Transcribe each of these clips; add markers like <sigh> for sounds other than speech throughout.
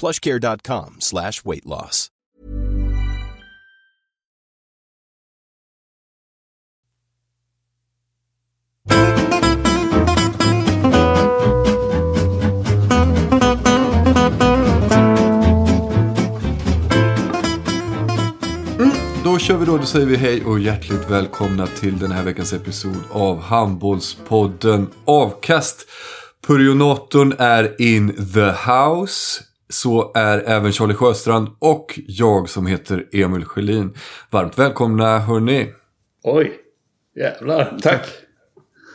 plushcare.com slash weight loss. Mm, då kör vi då, då säger vi hej och hjärtligt välkomna till den här veckans episod av Handbollspodden Avkast. Purionatorn är in the house. Så är även Charlie Sjöstrand och jag som heter Emil Schelin. Varmt välkomna hörni. Oj, jävlar. Tack.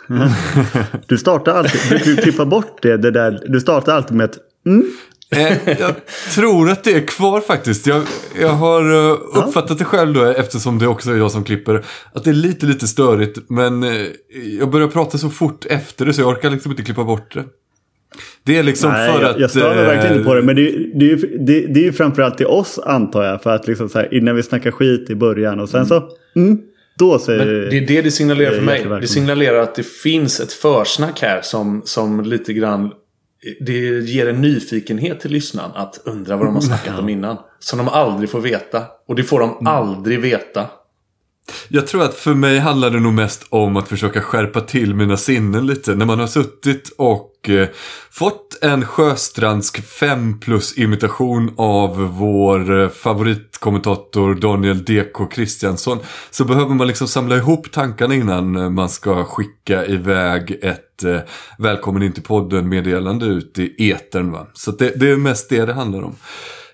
<laughs> Du startar alltid, du klippa bort det, det där. Du startar alltid med ett mm. Eh, jag tror att det är kvar faktiskt. Jag, jag har uh, uppfattat det själv då eftersom det också är jag som klipper. Att det är lite lite störigt. Men uh, jag börjar prata så fort efter det så jag orkar liksom inte klippa bort det. Det är liksom Nej, för jag, att... jag stör mig eh, verkligen inte på det. Men det, är- det, är det, det är ju framförallt till oss antar jag. För att liksom så här, innan vi snackar skit i början och sen så mm, då säger Men det är det det signalerar för Eh, mig. Det signalerar att det finns ett försnack här som, som lite grann det ger en nyfikenhet till lyssnaren att undra vad de har snackat om innan. Som de aldrig får veta. Och det får de Mm. aldrig veta. Jag tror att för mig handlar det nog mest om att försöka skärpa till mina sinnen lite. När man har suttit och eh, fått en Sjöstrandsk 5 plus imitation av vår eh, favoritkommentator Daniel DK Kristiansson. Så behöver man liksom samla ihop tankarna innan eh, man ska skicka iväg ett eh, välkommen in till podden meddelande ut i etern va. Så det, det är mest det det handlar om.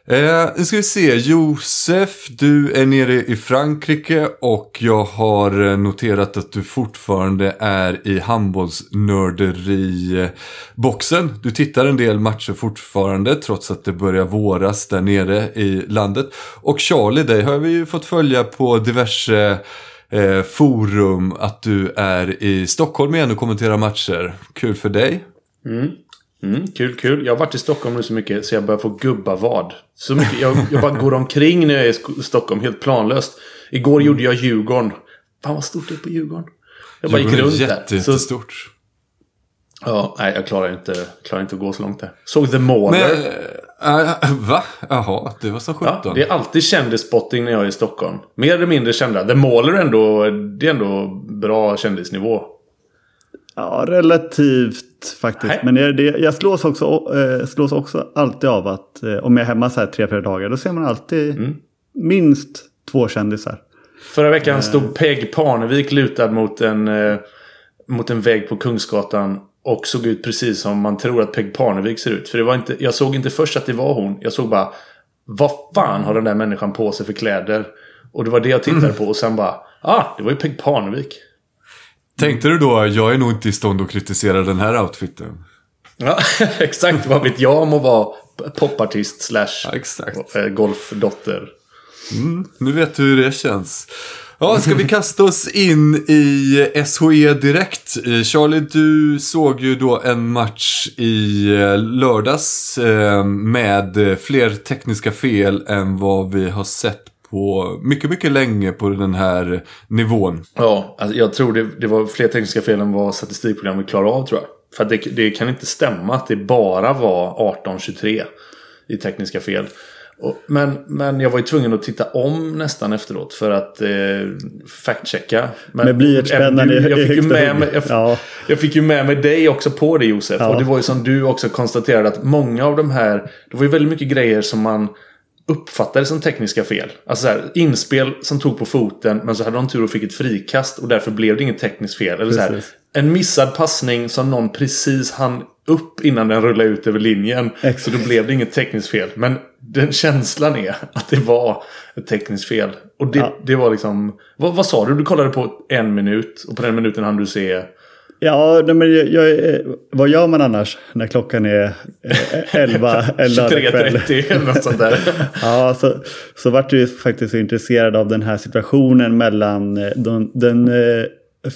Eh, nu ska vi se, Josef, du är nere i Frankrike och jag har eh, noterat att du fortfarande är i handbollsnörderi-boxen. Du tittar en del matcher fortfarande trots att det börjar våras där nere i landet. Och Charlie, dig har vi ju fått följa på diverse eh, forum att du är i Stockholm igen och kommenterar matcher. Kul för dig. Mm, kul, kul. Jag har varit i Stockholm nu så mycket så jag börjar få gubba vad. Så mycket. Jag, jag bara går omkring när jag är i Stockholm helt planlöst. Igår gjorde jag Djurgården. Fan vad stort det är på Djurgården. Jag bara gick Djurgården runt är där. jätte, Så, jättestort. ja, nej, jag klarar inte, klarar inte att gå så långt där. Såg The Mauler. Men, äh, va? Jaha, det var så sjutton. Ja, det är alltid kändisspotting när jag är i Stockholm. Mer eller mindre kända. The Mauler ändå, det är ändå bra kändisnivå. Ja, relativt faktiskt. Nej. Men det, det, jag slås också, eh, slås också alltid av att eh, om jag är hemma så här tre, fyra dagar. Då ser man alltid Mm. minst två kändisar. Förra veckan stod Peg Parnevik lutad mot en, eh, mot en vägg på Kungsgatan. Och såg ut precis som man tror att Peg Parnevik ser ut. För det var inte, jag såg inte först att det var hon. Jag såg bara vad fan har den där människan på sig för kläder? Och det var det jag tittade på och sen bara ah, det var ju Peg Parnevik. Tänkte du då, jag är nog inte i stånd att kritisera den här outfiten? Ja, <laughs> exakt. Vad vet jag om att vara popartist slash Ja, eh, golfdotter. Nu vet du hur det känns. Ja, ska vi kasta oss in i SHE direkt? Eh, Charlie, du såg ju då en match i eh, lördags eh, med eh, fler tekniska fel än vad vi har sett på mycket, mycket länge på den här nivån. Ja, alltså jag tror det, det var fler tekniska fel än vad statistikprogrammet klarar av tror jag. För att det, det kan inte stämma att det bara var 18-23 i tekniska fel. Och, men, men jag var ju tvungen att titta om nästan efteråt för att eh, fact-checka. Men Med blyertspennan i- jag fick, ju med mig, jag, Ja. jag fick ju med mig dig också på det Josef. Ja. Och det var ju som du också konstaterade att många av de här, det var ju väldigt mycket grejer som man uppfattades som tekniska fel. Alltså så här, inspel som tog på foten men så hade de tur och fick ett frikast och därför blev det inget tekniskt fel. Eller så här, en missad passning som någon precis hann upp innan den rullade ut över linjen. Exakt. Så då blev det inget tekniskt fel. Men den känslan är att det var ett tekniskt fel. Och det, Ja. det var liksom... Vad, vad sa du? Du kollade på en minut och på den minuten hann du se... Ja, men jag, jag, eh, vad gör man annars när klockan är eh, 11 en lördagkväll? 23.30 eller något sånt där. <laughs> Ja, så, så vart du faktiskt intresserad av den här situationen mellan eh, den, den eh,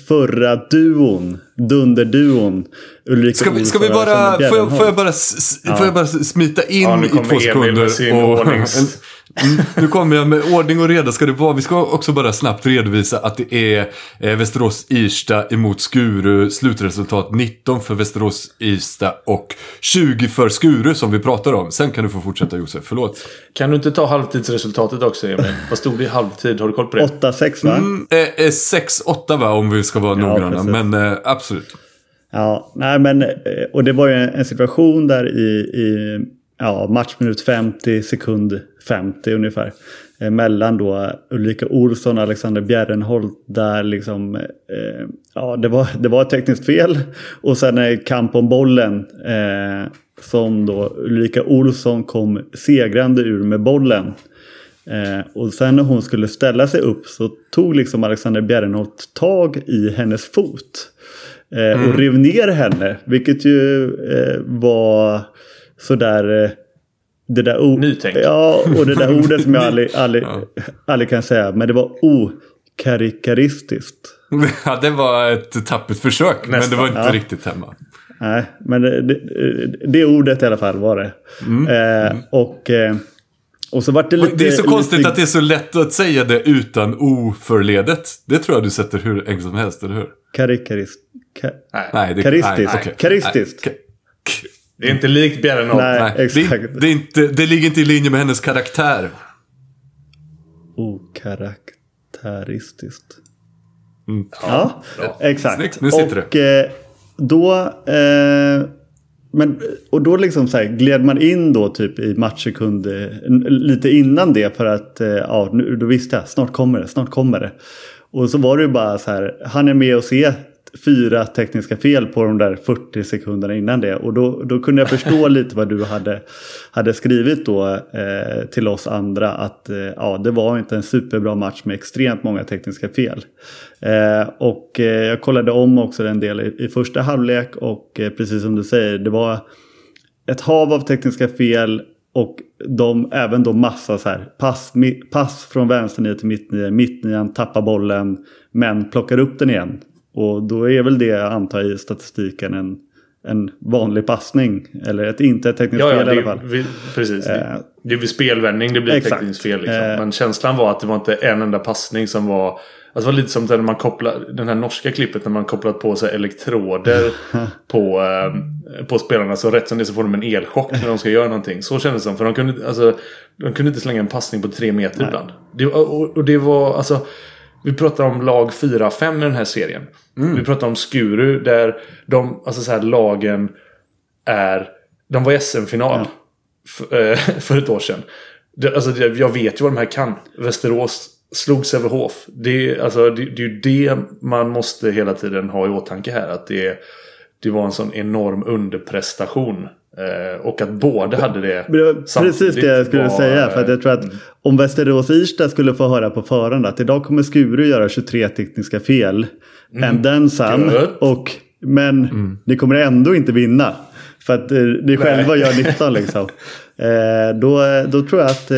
förra duon, dunderduon. Ulrika Ska vi, ska vi och bara, får jag, får jag bara, s- får jag bara smita in Ja, i två sekunder? ordnings- Mm, <laughs> nu kommer jag med ordning och reda ska det vara. Vi ska också bara snabbt redovisa att det är eh, Västerås-Irsta emot Skuru. Slutresultat 19 för Västerås-Irsta och 20 för Skuru som vi pratar om. Sen kan du få fortsätta Josef, förlåt. Kan du inte ta halvtidsresultatet också Emil? Vad stod det i halvtid? Har du koll på det? 8-6 va? Mm, eh, eh, 6-8 va, om vi ska vara noggranna. precis. Men eh, absolut. Ja, nej men eh, och det var ju en situation där i, i ja, matchminut 50, sekund 50 ungefär. Eh, mellan då Ulrika Olsson och Alexander Bjärrenholt där liksom eh, ja, det var, det var ett tekniskt fel. Och sen är kamp om bollen eh, som då Ulrika Olsson kom segrande ur med bollen. Eh, och sen när hon skulle ställa sig upp så tog liksom Alexander Bjärrenholt tag i hennes fot. Eh, Och rev ner henne. Vilket ju eh, var sådär... Eh, det där Nytänk. Ja, och det där <laughs> ordet som jag aldrig, aldrig, aldrig kan säga. Men det var okarikaristiskt. <laughs> Ja, det var ett tappert försök, men det Nästan, var inte ja. riktigt hemma. Nej, men det, det, det ordet i alla fall var det. Eh, och, eh, och så vart det lite... Det är så konstigt lite, att det är så lätt att säga det utan oförledet. Det tror jag du sätter hur enkelt som helst, eller hur? Karikarist, ka, Nej, det, Karistiskt. Nej, Det är inte likt Bjärrenholt. Nej. exakt. Det, det, är inte, det ligger inte i linje med hennes karaktär. Okaraktäristiskt. Mm. Ja, exakt. Snyggt, nu sitter och eh, då... Eh, men, och då liksom så här, gled man in då typ i matchsekund eh, lite innan det för att eh, ja, nu, då visste jag snart kommer det, snart kommer det. Och så var det ju bara så här, han är med och se fyra tekniska fel på de där 40 sekunderna innan det. Och då, då kunde jag förstå <laughs> lite vad du hade, hade skrivit då eh, till oss andra. Att eh, ja, det var inte en superbra match med extremt många tekniska fel. Eh, och eh, jag kollade om också en del i, i första halvlek och eh, precis som du säger, det var ett hav av tekniska fel och de även då massa så här pass, pass från vänsternia till mittnia, mittnian tappar bollen men plockar upp den igen. Och då är väl det jag antar i statistiken en, en vanlig passning eller ett inte ett tekniskt fel i alla fall. vi, precis. Eh, det, det är vid spelvändning det blir exakt. tekniskt fel. Liksom. Eh. Men känslan var att det var inte en enda passning som var... Alltså det var lite som när man kopplar, den här norska klippet när man kopplat på sig elektroder <laughs> på, eh, på spelarna. Så rätt som det så får de en elchock när de ska göra någonting. Så kändes det som. För de kunde, alltså, de kunde inte slänga en passning på tre meter ibland. Det, och, och det var alltså... Vi pratar om lag 4-5 i den här serien. Vi pratar om Skuru där de, alltså så här lagen är... De var i SM-final f- eh, <laughs> för ett år sedan. Det, alltså det, jag vet ju vad de här kan. Västerås slog Sävehof. Det, alltså, det, det är ju det man måste hela tiden ha i åtanke här. Att det, det var en sån enorm underprestation. Eh, och att båda hade det precis det jag skulle var, säga. För att jag tror att mm. om Västerås Irsta skulle få höra på förhand att idag kommer Skuru göra 23 tekniska fel. And then some. Mm. Och, men ni kommer ändå inte vinna. För att eh, ni själva gör 19 liksom. <laughs> Eh, då, då tror jag att eh,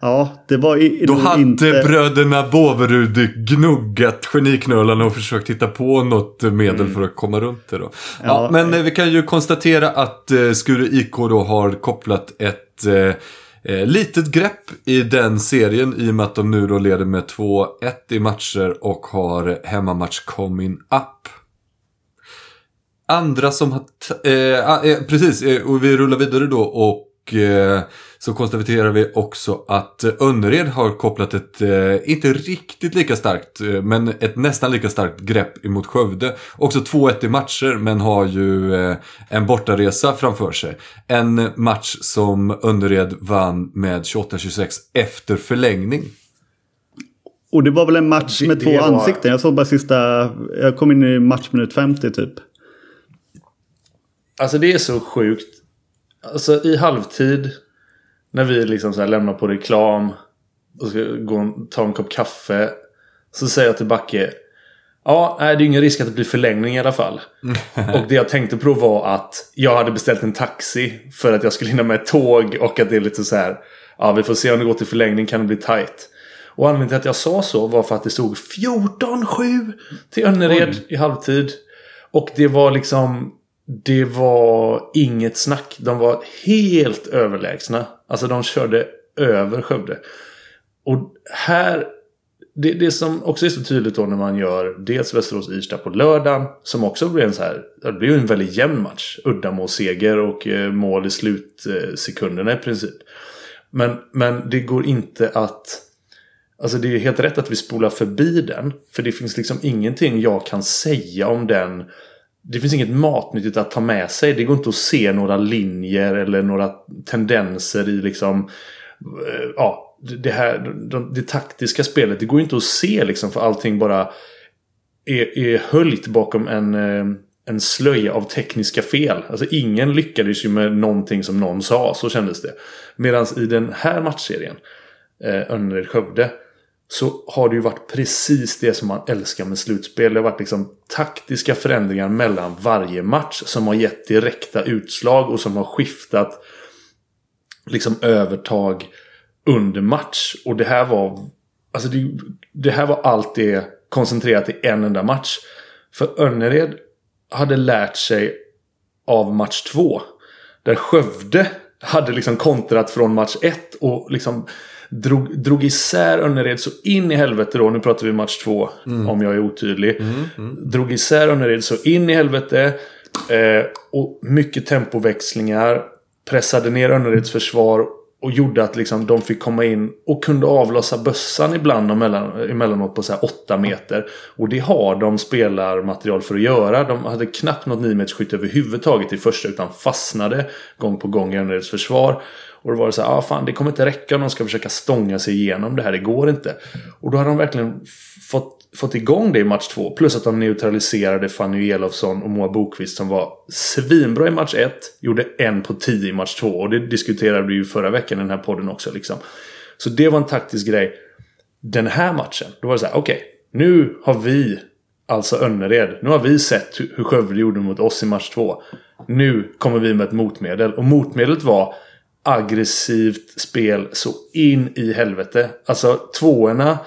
ja, det var i, Då hade inte... bröderna Båverud gnuggat geniknölarna och försökt hitta på något medel för att komma runt det då. Ja, Ja, men eh, vi kan ju konstatera att eh, Skuru IK då har kopplat ett eh, eh, litet grepp i den serien i och med att de nu då leder med 2-1 i matcher och har hemmamatch coming up. Andra som har... t- Eh, ah, eh, precis, eh, och vi rullar vidare då och eh, så konstaterar vi också att Önnered har kopplat ett, eh, inte riktigt lika starkt, eh, men ett nästan lika starkt grepp emot Skövde. Också 2-1 i matcher, men har ju eh, en bortaresa framför sig. En match som Önnered vann med 28-26 efter förlängning. Och det var väl en match Det- med det två var- ansikten. Jag såg bara sista... Jag kom in i matchminut 50 typ. Alltså det är så sjukt. Alltså i halvtid. När vi liksom så lämnar på reklam. Och ska gå och ta en kopp kaffe. Så säger jag till Backe. Ja, nej, det är ingen risk att det blir förlängning i alla fall. <laughs> och det jag tänkte på var att jag hade beställt en taxi. För att jag skulle hinna med ett tåg. Och att det är lite så här. Ja, vi får se om det går till förlängning. Kan det bli tight. Och anledningen till att jag sa så var för att det stod 14-7 till Önnered i halvtid. Och det var liksom... Det var inget snack. De var helt överlägsna. Alltså de körde över Skövde. Och här... Det, det som också är så tydligt då när man gör dels Västerås-Irsta på lördagen. Som också blir en så här... Det blir ju en väldigt jämn match. Uddamålsseger och eh, mål i slutsekunderna i princip. Men, men det går inte att... Alltså det är helt rätt att vi spolar förbi den. För det finns liksom ingenting jag kan säga om den. Det finns inget matnyttigt att ta med sig. Det går inte att se några linjer eller några tendenser i liksom... Eh, ja, det här, det, det taktiska spelet. Det går inte att se liksom för allting bara är, är höljt bakom en, eh, en slöja av tekniska fel. Alltså ingen lyckades ju med någonting som någon sa. Så kändes det. Medan i den här matchserien, eh, Önnered-Skövde, så har det ju varit precis det som man älskar med slutspel. Det har varit liksom taktiska förändringar mellan varje match som har gett direkta utslag och som har skiftat liksom övertag under match. Och det här var alltså det, det här var allt det koncentrerat i en enda match. För Önnered hade lärt sig av match två. Där Skövde hade liksom kontrat från match ett och liksom drog, drog isär Önnered så in i helvete då. Nu pratar vi match två om jag är otydlig. Drog isär Önnered så in i helvete. Eh, och mycket tempoväxlingar. Pressade ner Önnereds försvar. Och gjorde att liksom de fick komma in och kunde avlossa bössan ibland och mellan, emellanåt på så här 8 meter. Och det har de spelarmaterial för att göra. De hade knappt något 9 meters skytt överhuvudtaget i första utan fastnade gång på gång i Önnereds försvar. Och då var det så här, ah, fan det kommer inte räcka om de ska försöka stånga sig igenom det här, det går inte. Och då hade de verkligen fått, fått igång det i match två. Plus att de neutraliserade Fanny Elofsson och Moa Bokvist som var svinbra i match ett. Gjorde en på tio i match två. Och det diskuterade vi ju förra veckan i den här podden också. Liksom. Så det var en taktisk grej. Den här matchen, då var det så här, okej. nu har vi, alltså Önnered, nu har vi sett hur hur Skövde gjorde mot oss i match två. Nu kommer vi med ett motmedel. Och motmedlet var aggressivt spel så in i helvete. Alltså tvåorna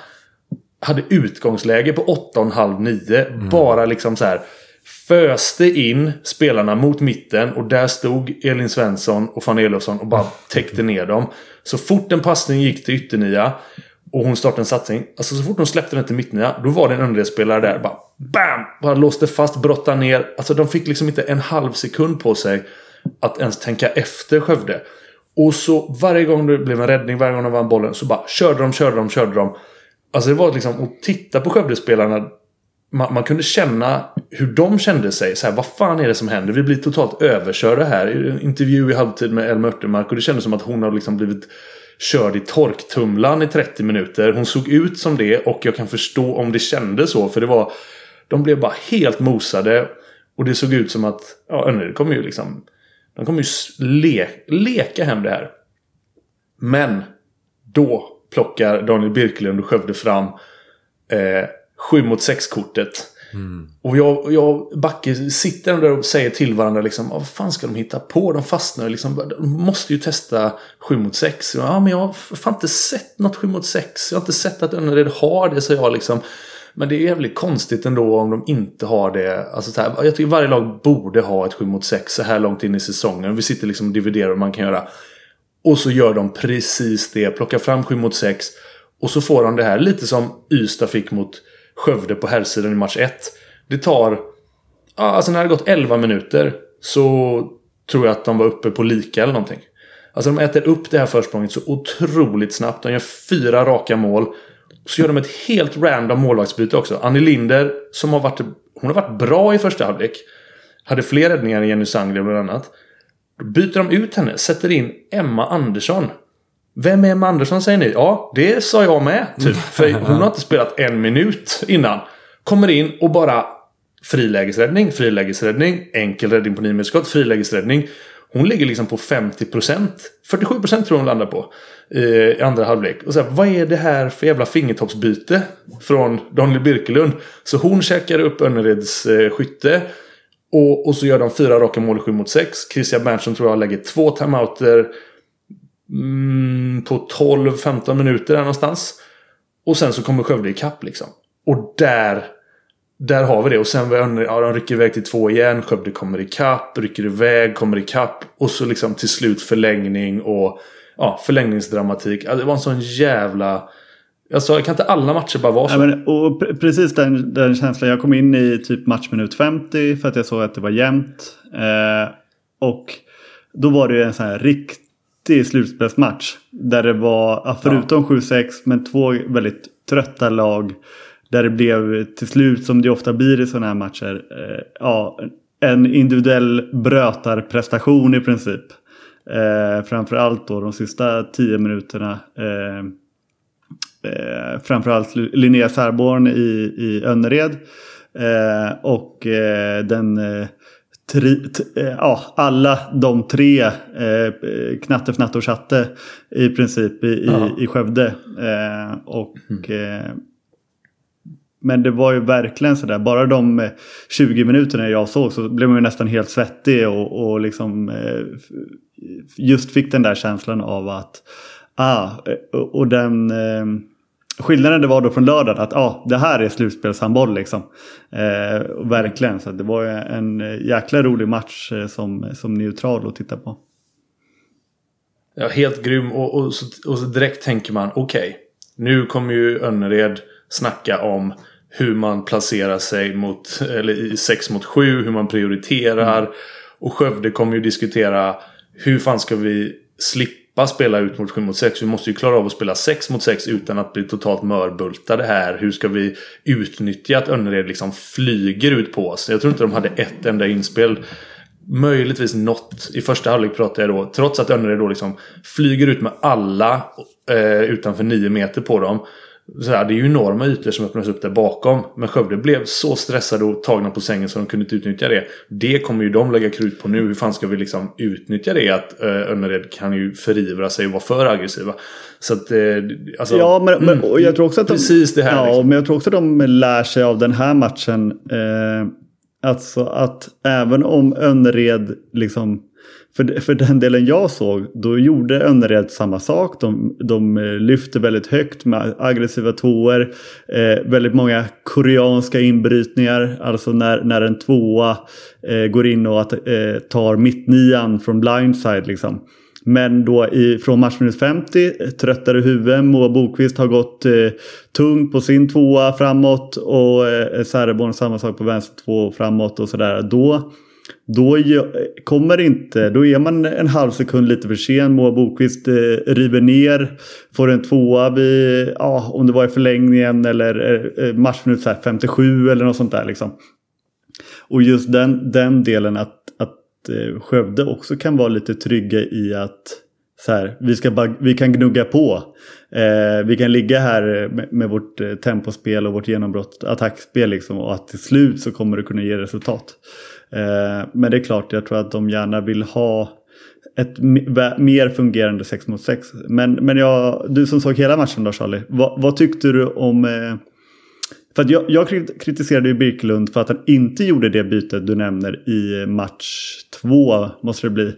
hade utgångsläge på 8,5-9. Bara liksom så här föste in spelarna mot mitten och där stod Elin Svensson och Fanny Elofsson och bara täckte ner dem. Så fort en passning gick till ytternia och hon startade en satsning. Alltså så fort hon släppte den till mittnia då var det en underspelare där. Bara BAM! Bara låste fast, brottade ner. Alltså de fick liksom inte en halv sekund på sig att ens tänka efter Skövde. Och så varje gång det blev en räddning, varje gång de vann bollen så bara körde de, körde de, körde de. Alltså det var liksom att titta på Skövdespelarna. Man, man kunde känna hur de kände sig. Så här, vad fan är det som händer? Vi blir totalt överkörda här. I en intervju i halvtid med Elma Örtenmark. Och det kändes som att hon har liksom blivit körd i torktumlaren i 30 minuter. Hon såg ut som det och jag kan förstå om det kändes så. För det var... De blev bara helt mosade. Och det såg ut som att... Ja, nu kommer ju liksom... De kommer ju le, leka hem det här. Men då plockar Daniel Birkelund och Skövde fram eh, 7 mot 6-kortet. Och jag och jag Backe sitter där och säger till varandra liksom, "Ah, vad fan ska de hitta på? De fastnar liksom. De måste ju testa 7 mot 6. Ja, men jag har fan inte sett något 7 mot 6. Jag har inte sett att Önnered har det, så jag liksom. Men det är jävligt konstigt ändå om de inte har det. Alltså så här, jag tycker varje lag borde ha ett 7 mot 6 så här långt in i säsongen. Vi sitter liksom och dividerar vad man kan göra. Och så gör de precis det. Plockar fram 7 mot 6. Och så får de det här lite som Ystad fick mot Skövde på herrsidan i match 1. Det tar... Alltså när det har gått 11 minuter så tror jag att de var uppe på lika eller någonting. Alltså de äter upp det här försprånget så otroligt snabbt. De gör fyra raka mål. Så gör de ett helt random målvaktsbyte också. Annie Linder, som har varit, hon har varit bra i första halvlek. Hade fler räddningar än Jenny Sandgren bland annat. Då byter de ut henne, sätter in Emma Andersson. Vem är Emma Andersson säger ni? Ja, det sa jag med. Typ. För hon har inte spelat en minut innan. Kommer in och bara frilägesräddning, frilägesräddning, enkel räddning på nio skott, frilägesräddning. Hon ligger liksom på 50 procent. 47 procent tror jag hon landar på. Eh, I andra halvlek. Och så här, vad är det här för jävla fingertoppsbyte? Från Daniel Birkelund. Så hon käkar upp Önnereds eh, skytte. Och, och så gör de fyra raka mål 7 mot 6. Christian Berntsson tror jag lägger två timeouter. Mm, på 12-15 minuter där någonstans. Och sen så kommer Skövde ikapp liksom. Och där där har vi det. Och sen ja, de rycker iväg till två igen. Skövde kommer ikapp, rycker iväg, kommer ikapp. Och så liksom till slut förlängning och ja, förlängningsdramatik. Alltså, det var en sån jävla... Alltså, kan inte alla matcher bara vara så? Ja, men, och precis den, den känslan. Jag kom in i typ matchminut 50 för att jag såg att det var jämnt. Eh, och då var det ju en sån här riktig slutspelsmatch. Där det var, förutom ja. 7-6, men två väldigt trötta lag. Där det blev till slut, som det ofta blir i sådana här matcher, eh, ja, en individuell brötarprestation i princip. Eh, framförallt då de sista tio minuterna. Eh, eh, framförallt Linnea Särborn i, i Önnered. Eh, och eh, den eh, Tri, eh, ja, alla de tre eh, Knatte, Fnatte och Chatte i princip i, i, i Skövde. Eh, och mm. eh, men det var ju verkligen sådär, bara de eh, 20 minuterna jag såg så blev man ju nästan helt svettig och, och liksom eh, just fick den där känslan av att, ah, eh, och den skillnaden det var då från lördagen att ah, det här är slutspelshandboll liksom. Eh, verkligen, så det var ju en jäkla rolig match som, som neutral att titta på. Ja, helt grym och, och, så, och så direkt tänker man okej, okay, nu kommer ju Önnered snacka om hur man placerar sig mot, eller i 6 mot 7, hur man prioriterar. Mm. Och Skövde kommer ju diskutera hur fan ska vi slippa spela ut mot 7 mot 6? Vi måste ju klara av att spela 6 mot 6 utan att bli totalt mörbultade här. Hur ska vi utnyttja att Önnered liksom flyger ut på oss? Jag tror inte de hade ett enda inspel. Möjligtvis något. I första halvlek pratade jag då. Trots att Önnered då liksom flyger ut med alla eh, utanför 9 meter på dem så här, det är ju enorma ytor som öppnas upp där bakom. Men Skövde blev så stressade och tagna på sängen så de kunde inte utnyttja det. Det kommer ju de lägga krut på nu. Hur fan ska vi liksom utnyttja det? Att eh, Önnered kan ju förivra sig och vara för aggressiva. Så att, eh, alltså, ja, men, mm, men och jag tror också att de, precis det här. Ja, liksom. men jag tror också att de lär sig av den här matchen. Eh, alltså att även om Önnered liksom för, för den delen jag såg, då gjorde Önnered samma sak. De, de eh, lyfte väldigt högt med aggressiva toer. Eh, väldigt många koreanska inbrytningar. Alltså när, när en tvåa eh, går in och att, eh, tar mittnian från blindside. Liksom. Men då i, från matchminut 50, eh, tröttare huvuden. Moa Bokvist har gått eh, tungt på sin tvåa framåt. Och eh, Säreborn samma sak på vänster två framåt och sådär. Då då kommer inte, då är man en halv sekund lite för sen. Moa Bokvist eh, river ner, får en tvåa vid, ja, om det var i förlängningen eller eh, eh matchminut 57 eller något sånt där. Liksom. Och just den, den delen att, att eh, Skövde också kan vara lite trygga i att så här, vi, ska bara, vi kan gnugga på. Eh, vi kan ligga här med, med vårt eh, tempospel och vårt genombrott, attackspel liksom, och att till slut så kommer det kunna ge resultat. Eh, men det är klart, jag tror att de gärna vill ha ett mer fungerande 6 mot 6. Men, men jag, du som såg hela matchen då Charlie, vad, vad tyckte du om... Eh, för att jag, jag kritiserade ju Birkelund för att han inte gjorde det bytet du nämner i match 2, måste det bli.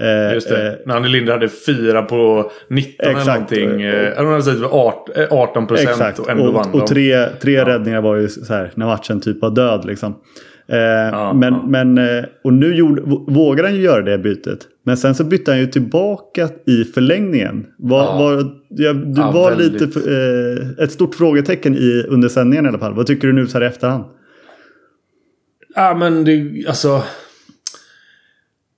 Eh, Just det. Eh, när Annie Linde hade fyra på 19 exakt, eller någonting. Eh, hade 18 procent och ändå och, vann Och tre, tre ja. räddningar var ju så här när matchen typ var död liksom. Eh, ja, men, ja. men, eh, och nu gjorde, vågade han ju göra det bytet. Men sen så bytte han ju tillbaka i förlängningen. Var, ja. var, ja, du var väldigt. lite eh, ett stort frågetecken i, under sändningen i alla fall. Vad tycker du nu så här i efterhand? Ja men det, alltså.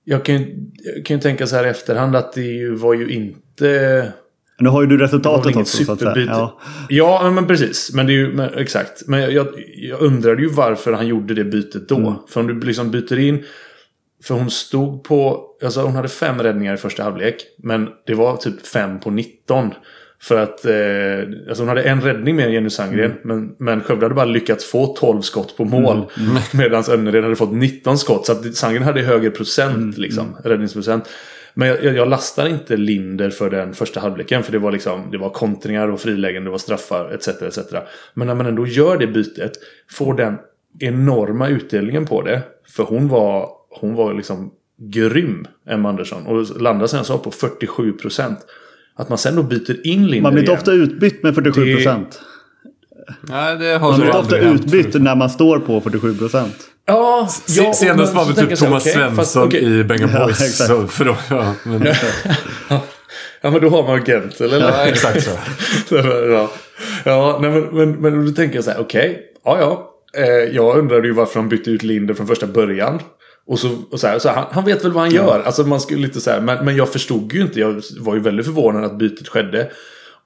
jag kan, ju- jag kan ju tänka så här i efterhand att det ju, var ju inte... Nu har ju du resultatet också. Så att säga. Ja. Ja, men- precis. Men det är ju, men, exakt. Men jag, jag, undrade ju varför han gjorde det bytet då. Mm. För om du liksom byter in... För hon stod på... Alltså hon hade fem räddningar i första halvlek. Men det var typ fem på 19. För att... Eh, alltså hon hade en räddning mer än Jenny Sandgren. Mm. Men, men Skövde hade bara lyckats få 12 skott på mål. <laughs> Medan Önnered hade fått 19 skott. Så att Sandgren hade högre procent Mm. liksom. Räddningsprocent. Men jag, jag, lastar inte Linder för den första halvleken. För det var liksom det var kontringar och frilägen, det var straffar etc. etc. Men när man ändå gör det bytet. Får den enorma utdelningen på det. För hon var, hon var liksom grym, Emma Andersson. Och landade sen så på 47 procent. Att man sen då byter in Linder Man blir inte igen. ofta utbytt med 47 procent. Nej, det har Man blir ofta utbytt när man står på 47 procent. Ja, ja, Senast var väl tänker typ Thomas fast Svensson okej. i Benga Ja, Boys. exakt. så, för då, ja, men, <laughs> Ja men då har man agenter eller? ja, exakt <laughs> så. ja, ja nej, men, men, men då tänker jag så här, okej, ja ja. Eh, jag undrade ju varför de bytte ut Linder från första början. Och så, och så, här, så här, han, han vet väl vad han gör. Alltså man skulle lite så här, men, men jag förstod ju inte. Jag var ju väldigt förvånad att bytet skedde.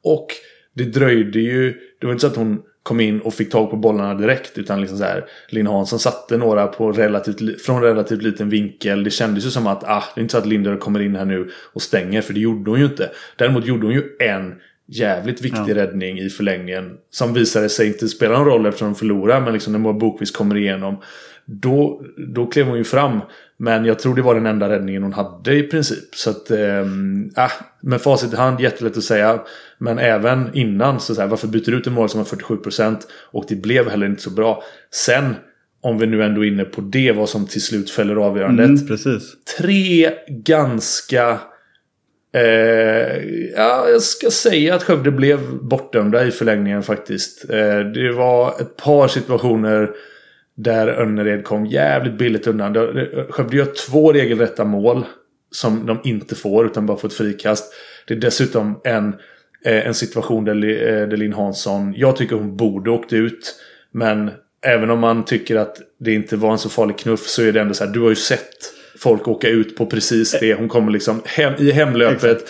Och det dröjde ju. Det var inte så att hon kom in och fick tag på bollarna direkt. Utan liksom så här, Linn Hansson satte några på relativt, från relativt liten vinkel. Det kändes ju som att ah, det är inte så att Linder kommer in här nu och stänger. För det gjorde hon ju inte. Däremot gjorde hon ju en jävligt viktig räddning i förlängningen. Som visade sig inte spela någon roll eftersom de förlorade. Men liksom när Moa Bokvist kommer igenom. Då, då klev hon ju fram. Men jag tror det var den enda räddningen hon hade i princip. Så att, ah, med facit i hand, jättelätt att säga. Men även innan, så, så här, varför byter du ut en mål som har 47% och det blev heller inte så bra. Sen, om vi nu ändå är inne på det, vad som till slut fäller avgörandet. Mm, precis. Tre ganska... Eh, ja, jag ska säga att Skövde blev bortdömda i förlängningen faktiskt. Eh, det var ett par situationer där Önnered kom jävligt billigt undan. Det- Skövde gör två regelrätta mål som de inte får utan bara får ett frikast. Det är dessutom en, eh, en situation där, eh, där Linn Hansson, jag tycker hon borde åkt ut. Men även om man tycker att det inte var en så farlig knuff så är det ändå så här, du har ju sett folk åka ut på precis det. Hon kommer liksom hem, i hemlöpet.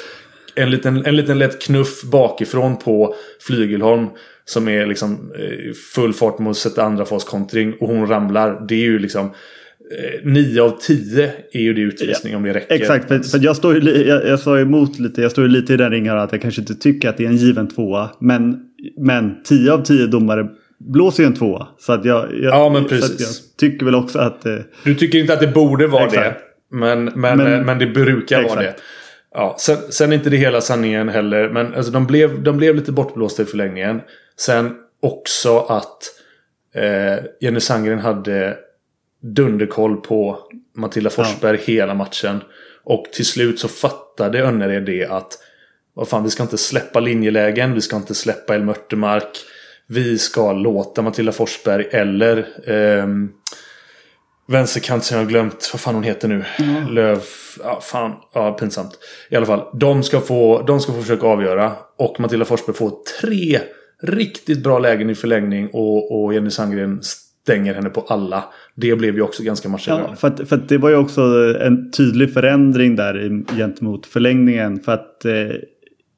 En liten, en liten lätt knuff bakifrån på Flygelholm. Som är liksom eh, full fart mot sätta andra fas kontring. Och hon ramlar. Det är ju liksom... Eh, nio av tio är ju det utvisning om det räcker. Exakt, för, för jag, står ju, jag, jag sa emot lite, jag står ju lite i den ringen att jag kanske inte tycker att det är en given tvåa. Men, men 10 av 10 domare blåser ju en tvåa. Så att jag, jag, Ja, men precis. jag tycker väl också att... Eh, Du tycker inte att det borde vara Exakt. det. Men, men, Men- men, men det brukar vara Exakt. det. Ja, sen, sen är inte det hela sanningen heller. Men alltså, de, blev, de blev lite bortblåsta i förlängningen. Sen också att eh, Jenny Sandgren hade dunderkoll på Matilda Forsberg hela matchen. Och till slut så fattade Önnered det att vad fan, vi ska inte släppa linjelägen. Vi ska inte släppa El Mörtemark. Vi ska låta Matilda Forsberg eller ehm, vänsterkant som jag har glömt. Vad fan hon heter nu. Löv. Ja, fan. Ja, pinsamt. I alla fall. De ska, få, de ska få försöka avgöra. Och Matilda Forsberg får tre riktigt bra lägen i förlängning. Och, och Jenny Sandgren stänger henne på alla. Det blev ju också ganska ja, matchavgörande. för, att, för att det var ju också en tydlig förändring där gentemot förlängningen. För att eh,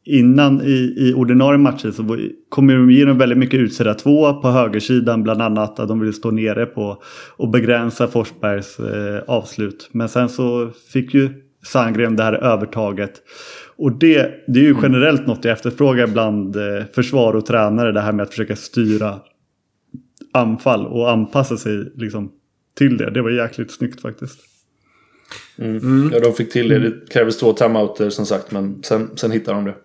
innan i, i ordinarie matcher så var- kom ju de igenom väldigt mycket utsedda två på högersidan bland annat. Att de ville stå nere på och begränsa Forsbergs eh, avslut. Men sen så fick ju Sandgren det här övertaget. Och det, det är ju generellt något jag efterfrågar bland eh, försvar och tränare. Det här med att försöka styra anfall och anpassa sig liksom, till det. Det var jäkligt snyggt faktiskt. Ja, de fick till det. Det krävdes två timeouter som sagt. Men sen, sen hittade de det.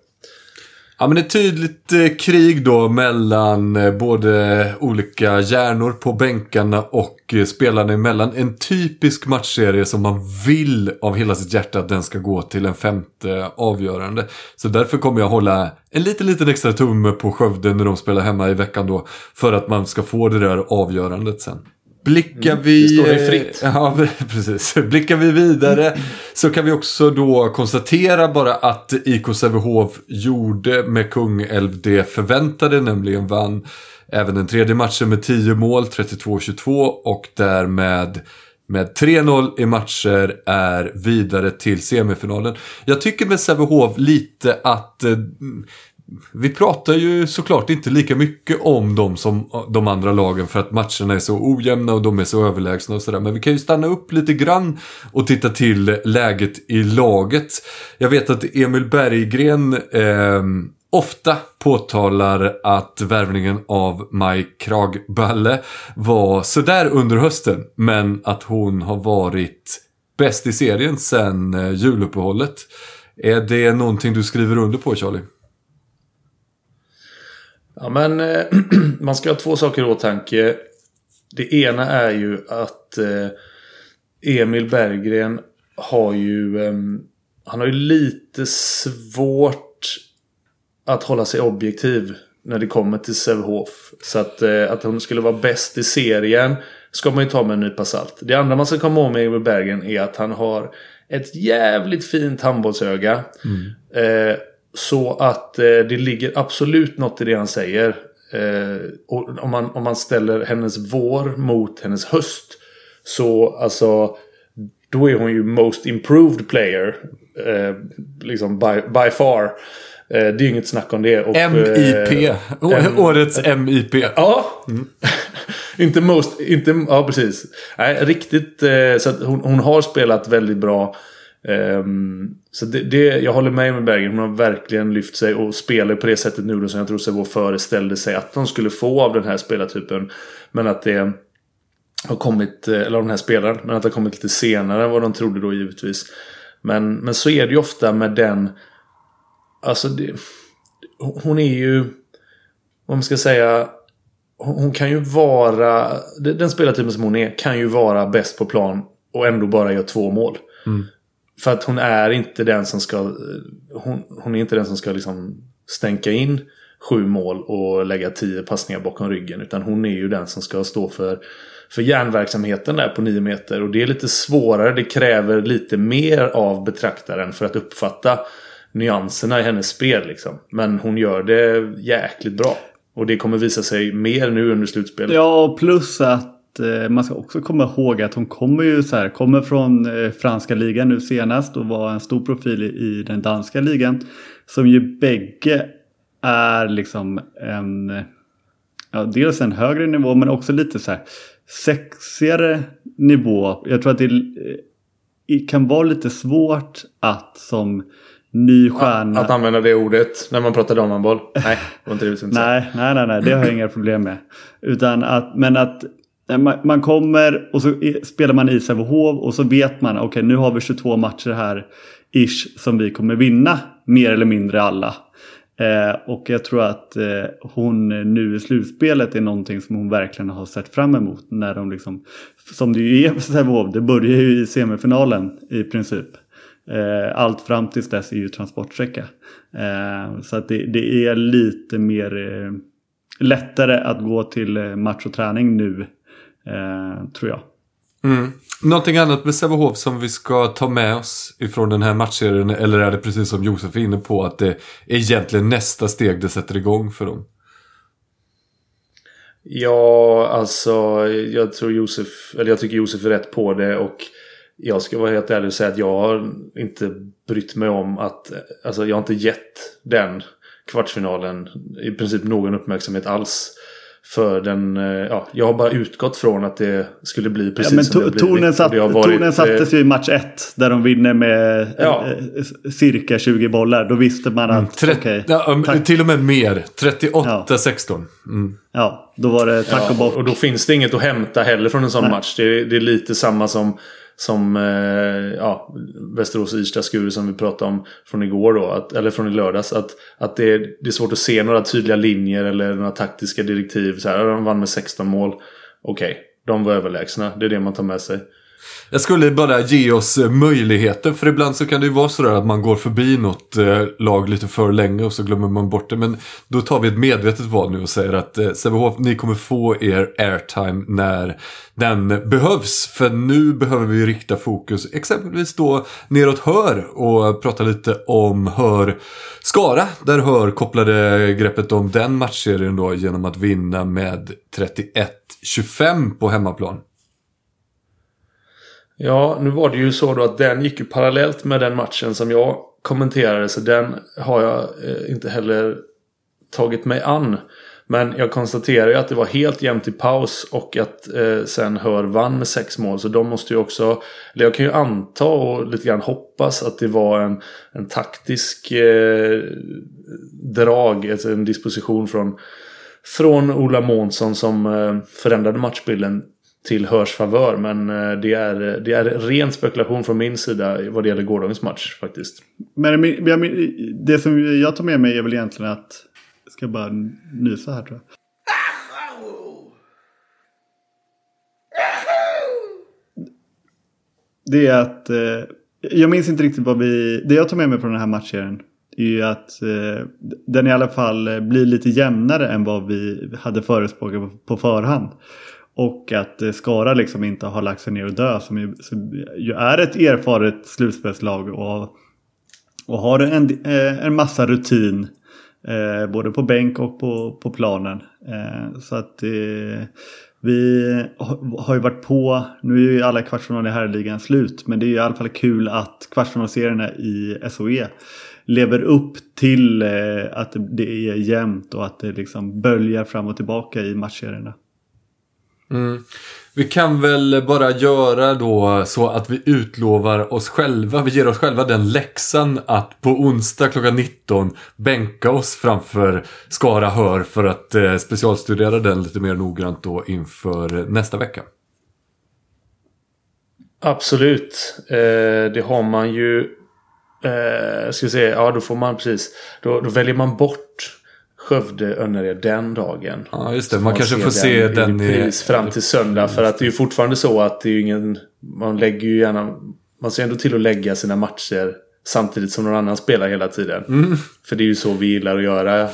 Ja men ett tydligt eh, krig då mellan eh, både olika hjärnor på bänkarna och eh, spelarna emellan. En typisk matchserie som man vill av hela sitt hjärta att den ska gå till en femte avgörande. Så därför kommer jag hålla en liten, liten extra tumme på Skövde när de spelar hemma i veckan då. För att man ska få det där avgörandet sen. Blickar vi... det står dig fritt. <laughs> Ja, precis. Blickar vi vidare så kan vi också då konstatera bara att IK Sävehof gjorde med Kungälv det förväntade, nämligen vann även den tredje matchen med 10 mål, 32-22 och därmed med 3-0 i matcher är vidare till semifinalen. Jag tycker med Sävehof lite att eh, vi pratar ju såklart inte lika mycket om dem som de andra lagen för att matcherna är så ojämna och de är så överlägsna och sådär. Men vi kan ju stanna upp lite grann och titta till läget i laget. Jag vet att Emil Berggren eh, ofta påtalar att värvningen av Maj Kragballe var sådär under hösten. Men att hon har varit bäst i serien sedan eh, juluppehållet. Är det någonting du skriver under på Charlie? Ja, men eh, <clears throat> man ska ha två saker i åtanke. Det ena är ju att eh, Emil Berggren har ju... Eh, han har ju lite svårt att hålla sig objektiv när det kommer till Sävehof. Så att, eh, att hon skulle vara bäst i serien ska man ju ta med en nypa salt. Det andra man ska komma ihåg med Emil Berggren är att han har ett jävligt fint handbollsöga. Mm. Eh, så att eh, det ligger absolut något i det han säger. Eh, och om, man, om man ställer hennes vår mot hennes höst. Så alltså. Då är hon ju most improved player. Eh, liksom by, by far. Eh, det är ju inget snack om det. Och, MIP. Årets MIP. Ja. Mm. <laughs> inte most. Inte, ja, precis. Nej, riktigt. Eh, så att hon, hon har spelat väldigt bra. Um, så det, det, jag håller med med Berggren, Hon har verkligen lyft sig och spelar på det sättet nu som jag tror Sävehof föreställde sig att de skulle få av den här spelartypen. Men att det har kommit, eh, eller av den här spelaren, men att det har kommit lite senare än vad de trodde då givetvis. Men, men så är det ju ofta med den, alltså det, hon är ju, vad man ska säga, hon kan ju vara, den spelartypen som hon är kan ju vara bäst på plan och ändå bara göra två mål. Mm. För att hon är inte den som ska... Eh, hon, hon är inte den som ska liksom stänka in sju mål och lägga tio passningar bakom ryggen. Utan hon är ju den som ska stå för, för järnverksamheten där på nio meter. Och det är lite svårare. Det kräver lite mer av betraktaren för att uppfatta nyanserna i hennes spel. Liksom. Men hon gör det jäkligt bra. Och det kommer visa sig mer nu under slutspelet. Ja, plus att Eh, man ska också komma ihåg att hon kommer ju så här, kommer från eh, franska ligan nu senast och var en stor profil i den danska ligan. Som ju bägge är liksom en, ja, dels en högre nivå men också lite så här sexigare nivå. Jag tror att det eh, kan vara lite svårt att som ny stjärna. Att använda det ordet när man pratar damhandboll? Nej, det var inte det du <laughs> nej, nej, nej, nej, det har jag inga problem med. Utan att, men att Eh, man kommer och så spelar man i Sävehof och så vet man okej okay, nu har vi 22 matcher här ish som vi kommer vinna mer eller mindre alla. Eh, och jag tror att eh, hon nu i slutspelet är någonting som hon verkligen har sett fram emot. När de liksom, som det ju är för Sävehof, det börjar ju i semifinalen i princip. Eh, allt fram tills dess är ju transportsträcka. Eh, så att det, det, är lite mer eh, lättare att gå till match och träning nu Eh, tror jag. Mm. Någonting annat med Sävehof som vi ska ta med oss ifrån den här matchserien eller är det precis som Josef är inne på att det är egentligen nästa steg det sätter igång för dem? Ja, alltså jag tror Josef, eller jag tycker Josef är rätt på det och jag ska vara helt ärlig och säga att jag har inte brytt mig om att, alltså jag har inte gett den kvartsfinalen i princip någon uppmärksamhet alls. För den, eh, ja, jag har bara utgått från att det skulle bli precis ja, men som det tonen, satt, varit, tonen sattes ju i match 1. Där de vinner med ja. eh, cirka 20 bollar. Då visste man mm, att... Mm, okay, ja, till och med mer. 38-16. Mm. Ja, då var det tack och bock. Och då finns det inget att hämta heller från en sån Nej. match. Det det är lite samma som som eh, ja, Västerås Irsta Skuru som vi pratade om från igår då, att, eller från i lördags. Att, att det, är, det är svårt att se några tydliga linjer eller några taktiska direktiv. Så här, de vann med 16 mål. Okej, okay, de var överlägsna. Det är det man tar med sig. Jag skulle bara ge oss eh, möjligheten. För ibland så kan det ju vara sådär att man går förbi något eh, lag lite för länge och så glömmer man bort det. Men då tar vi ett medvetet val nu och säger att eh, Sävehof, ni kommer få er airtime när den behövs. För nu behöver vi rikta fokus exempelvis då neråt Hör och prata lite om Hör Skara. Där Hör kopplade greppet om den matchserien då genom att vinna med 31-25 på hemmaplan. Ja, nu var det ju så då att den gick ju parallellt med den matchen som jag kommenterade. Så den har jag eh, inte heller tagit mig an. Men jag konstaterar ju att det var helt jämnt i paus och att eh, sen Hör vann med sex mål. Så de måste ju också, eller jag kan ju anta och lite grann hoppas att det var en, en taktisk eh, drag, alltså en disposition från, från Ola Månsson som eh, förändrade matchbilden till Hörs favör. Men eh, det är, det är ren spekulation från min sida vad det gäller gårdagens match faktiskt. Men det som jag tar med mig är väl egentligen att ska bara nysa här tror jag. Det är att eh, jag minns inte riktigt vad vi... Det jag tar med mig från den här matchserien är ju att eh, den i alla fall blir lite jämnare än vad vi hade förespråkat på förhand. Och att eh, Skara liksom inte har lagt sig ner och dö som ju, som ju är ett erfaret slutspelslag och, och har en, eh, en massa rutin Eh, både på bänk och på, på planen. Eh, så att eh, vi har ju varit på, nu är ju alla kvartsfinaler i herrligan slut, men det är ju i alla fall kul att kvartsfinalserierna i SOE lever upp till eh, att det är jämnt och att det liksom böljar fram och tillbaka i matchserierna. Mm. Vi kan väl bara göra då så att vi utlovar oss själva, vi ger oss själva den läxan att på onsdag klockan 19 bänka oss framför Skara Hör för att eh, specialstudera den lite mer noggrant då inför nästa vecka. Absolut. Eh, det har man ju... Eh, ska vi se, ja då får man precis... Då, då väljer man bort Skövde Önnered den dagen. Ja just det, man, man kanske får se den, i repris fram till söndag. För att det är ju fortfarande så att det är ju ingen... Man lägger ju gärna... Man ser ändå till att lägga sina matcher samtidigt som någon annan spelar hela tiden. Mm. För det är ju så vi gillar att göra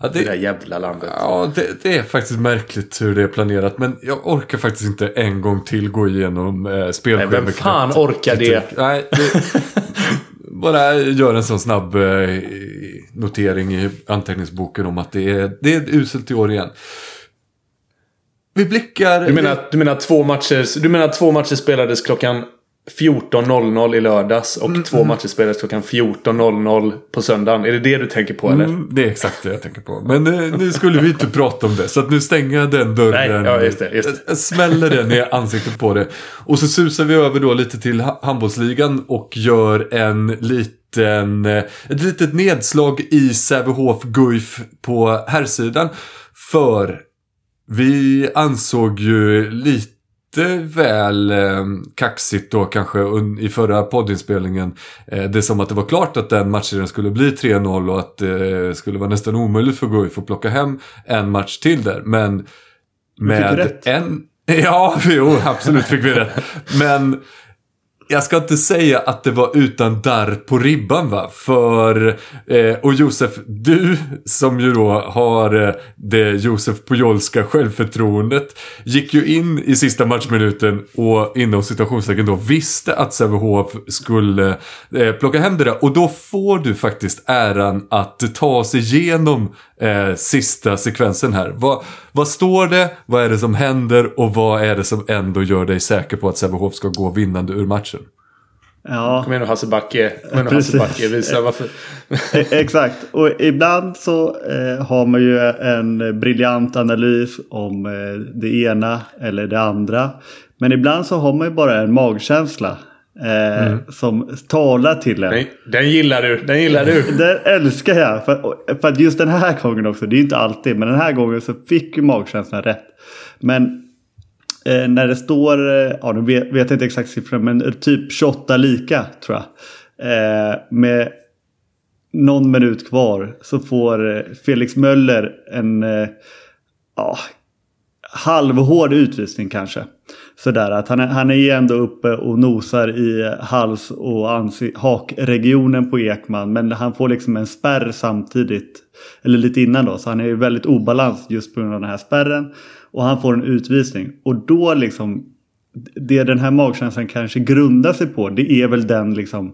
ja, det, det här jävla landet. Ja, det, det, är faktiskt märkligt hur det är planerat. Men jag orkar faktiskt inte en gång till gå igenom eh, spelschemat. Vem fan orkar det? Nej, det <laughs> bara gör en sån snabb eh, notering i anteckningsboken om att det är, det är uselt i år igen. Vi blickar... Du menar, du menar, två, matcher, du menar två matcher spelades klockan 14.00 i lördags och mm, två mm. matcher spelades klockan 14.00 på söndagen. Är det det du tänker på eller? Mm, det är exakt det jag tänker på. Men eh, nu skulle vi inte prata om det. Så att nu stänger jag den dörren. Nej, ja, just det, just det. Jag smäller den i ansiktet på det. Och så susar vi över då lite till handbollsligan och gör en liten, eh, ett litet nedslag i Sävehof Guif på herrsidan. För vi ansåg ju lite lite väl eh, kaxigt då kanske i förra poddinspelningen. Eh, det är som att det var klart att den matchen skulle bli 3-0 och att det eh, skulle vara nästan omöjligt för Guif att plocka hem en match till där. Men med en... <laughs> Ja, jo, absolut fick vi rätt. Men jag ska inte säga att det var utan darr på ribban va. För, eh, och Josef, du som ju då har eh, det Josef Pujolska självförtroendet. Gick ju in i sista matchminuten och inom citationstecken då visste att Sävehof skulle eh, plocka hem det där. Och då får du faktiskt äran att ta sig igenom eh, sista sekvensen här. Vad, vad står det? Vad är det som händer? Och vad är det som ändå gör dig säker på att Sävehof ska gå vinnande ur matchen? Ja. Kom igen nu Hasse Backe. Kom igen nu Hasse Backe. Visa varför. E- exakt. Och ibland så eh, har man ju en briljant analys om eh, det ena eller det andra. Men ibland så har man ju bara en magkänsla. Eh, mm. Som talar till en. Den, den, gillar du. Den gillar du. <laughs> Den älskar jag. För, för att just den här gången också. Det är inte alltid. Men den här gången så fick ju magkänslan rätt. Men eh, när det står, eh, ja nu vet, vet jag inte exakt siffran, men typ 28 lika tror jag. Eh, med någon minut kvar så får eh, Felix Möller en eh, ja, halvhård utvisning kanske. Sådär att han är, han är ju ändå uppe och nosar i hals och hakregionen på Ekman. Men han får liksom en spärr samtidigt. Eller lite innan då. Så han är ju väldigt obalans just på grund av den här spärren. Och han får en utvisning. Och då liksom. Det den här magkänslan kanske grundar sig på. Det är väl den liksom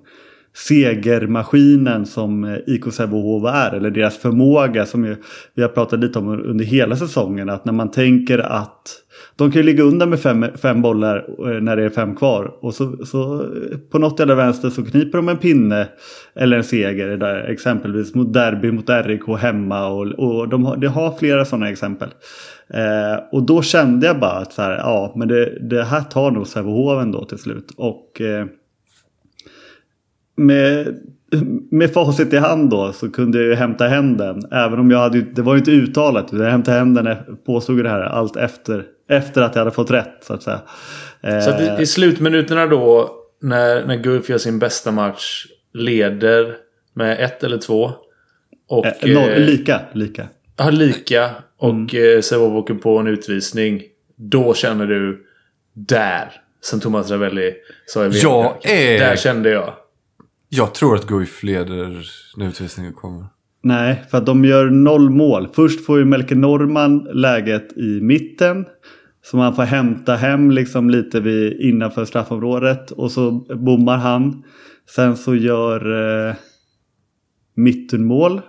segermaskinen som eh, IK Sävehof är. Eller deras förmåga som ju, vi har pratat lite om under hela säsongen. Att när man tänker att de kan ju ligga under med fem, fem bollar eh, när det är fem kvar. Och så, så eh, på något jävla vänster så kniper de en pinne eller en seger. Där, exempelvis mot derby mot RIK hemma. Och, och de, har, de har flera sådana exempel. Eh, och då kände jag bara att så här, ja, men det, det här tar nog Sävehof ändå till slut. Och eh, med, med facit i hand då så kunde jag ju hämta hem den. Även om jag hade, det var ju inte uttalat. Jag hämtade hem den, påstod det här, allt efter, efter att jag hade fått rätt så att säga. Eh, så att i, i slutminuterna då, när, när Gulf gör sin bästa match, leder med ett eller två. Och, eh, no, eh, lika, lika. Ja, lika. Och mm. eh, Sävehof åker på en utvisning. Då känner du där. Som Thomas Ravelli sa i Jag är... Där kände jag. Jag tror att Guif leder när utvisningen kommer. Nej, för att de gör noll mål. Först får ju Melke Norman läget i mitten. Som han får hämta hem liksom lite vid, innanför straffområdet. Och så bommar han. Sen så gör eh, Mittenmål.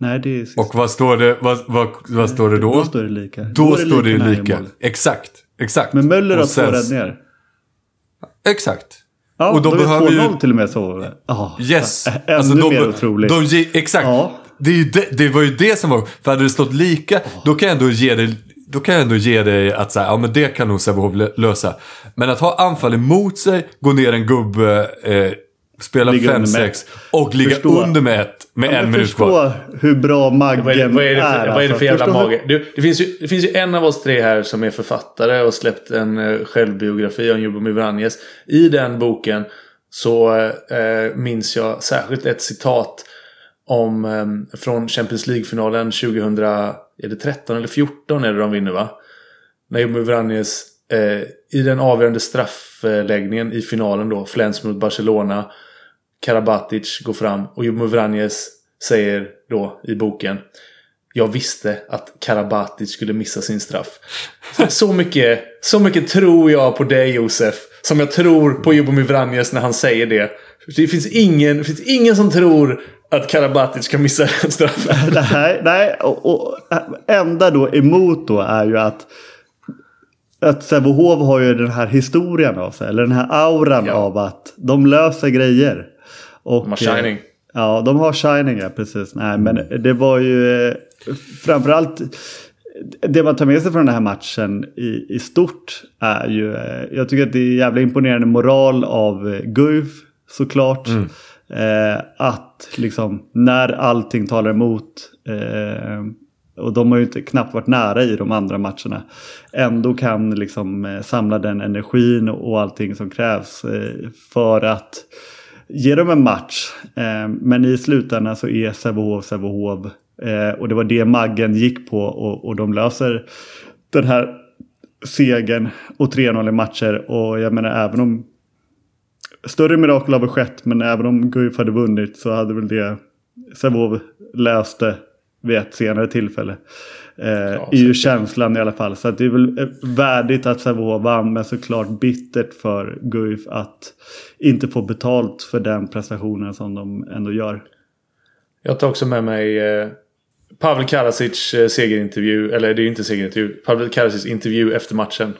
Nej, det är sista. Och vad står det, vad, vad, vad står det då? Då står det lika. Då, då står det lika. lika. Exakt, exakt. Men Möller har två räddningar. Exakt. Ja, och då, då behöver är 2-0 ju... till och med så. Oh, yes. Ännu alltså, de, mer otroligt. De, exakt. Ja. Det, det, det, var ju det som var... För hade det stått lika, oh. då kan jag ändå ge dig... Då kan jag ändå ge dig att säga, ja men det kan nog Sävehof lösa. Men att ha anfall emot sig, gå ner en gubbe, eh, spela 5-6 och ligga förstå. under med ett med ja, en minut kvar. hur bra Maggen vad är. Det, vad är det för, är, vad är det för jävla mage? Du, det, finns ju, det finns ju en av oss tre här som är författare och släppt en uh, självbiografi om Jubomir Vranjes. I den boken så eh, minns jag särskilt ett citat om eh, från Champions League-finalen 2013 eller 14 är det de vinner va? När Jumbo Vranjes i den avgörande straffläggningen i finalen då, Flens mot Barcelona. Karabatic går fram och Jumbo Vranjes säger då i boken jag visste att Karabatic skulle missa sin straff. Så mycket, så mycket tror jag på dig Josef. Som jag tror på Jubomir Vranjes när han säger det. Det finns ingen, det finns ingen som tror att Karabatic kan missa en straff. <laughs> nej, nej och, och enda då emot då är ju att att Sävehof har ju den här historien av sig. Eller den här auran ja. av att de löser grejer. Och, de har shining. Ja, de har shining, ja precis. Nej, men det var ju eh, framförallt det man tar med sig från den här matchen i, i stort är ju, eh, jag tycker att det är jävla imponerande moral av eh, Guif såklart. Mm. Eh, att liksom när allting talar emot eh, och de har ju inte knappt varit nära i de andra matcherna. Ändå kan liksom eh, samla den energin och allting som krävs eh, för att ge dem en match. Eh, men i slutändan så är Sävehof Sävehof. Eh, och det var det Maggen gick på och, och de löser den här segern och 3-0 i matcher. Och jag menar även om större mirakel har väl skett men även om Guif hade vunnit så hade väl det Sävehof löste vid ett senare tillfälle. Eh, ja, är ju känslan i alla fall. Så det är väl eh, värdigt att Sävehof vann men såklart bittert för Guif att inte få betalt för den prestationen som de ändå gör. Jag tar också med mig eh, Pavel Karasic eh, segerintervju. Eller det är ju inte segerintervju. Pavel Karasic intervju efter matchen.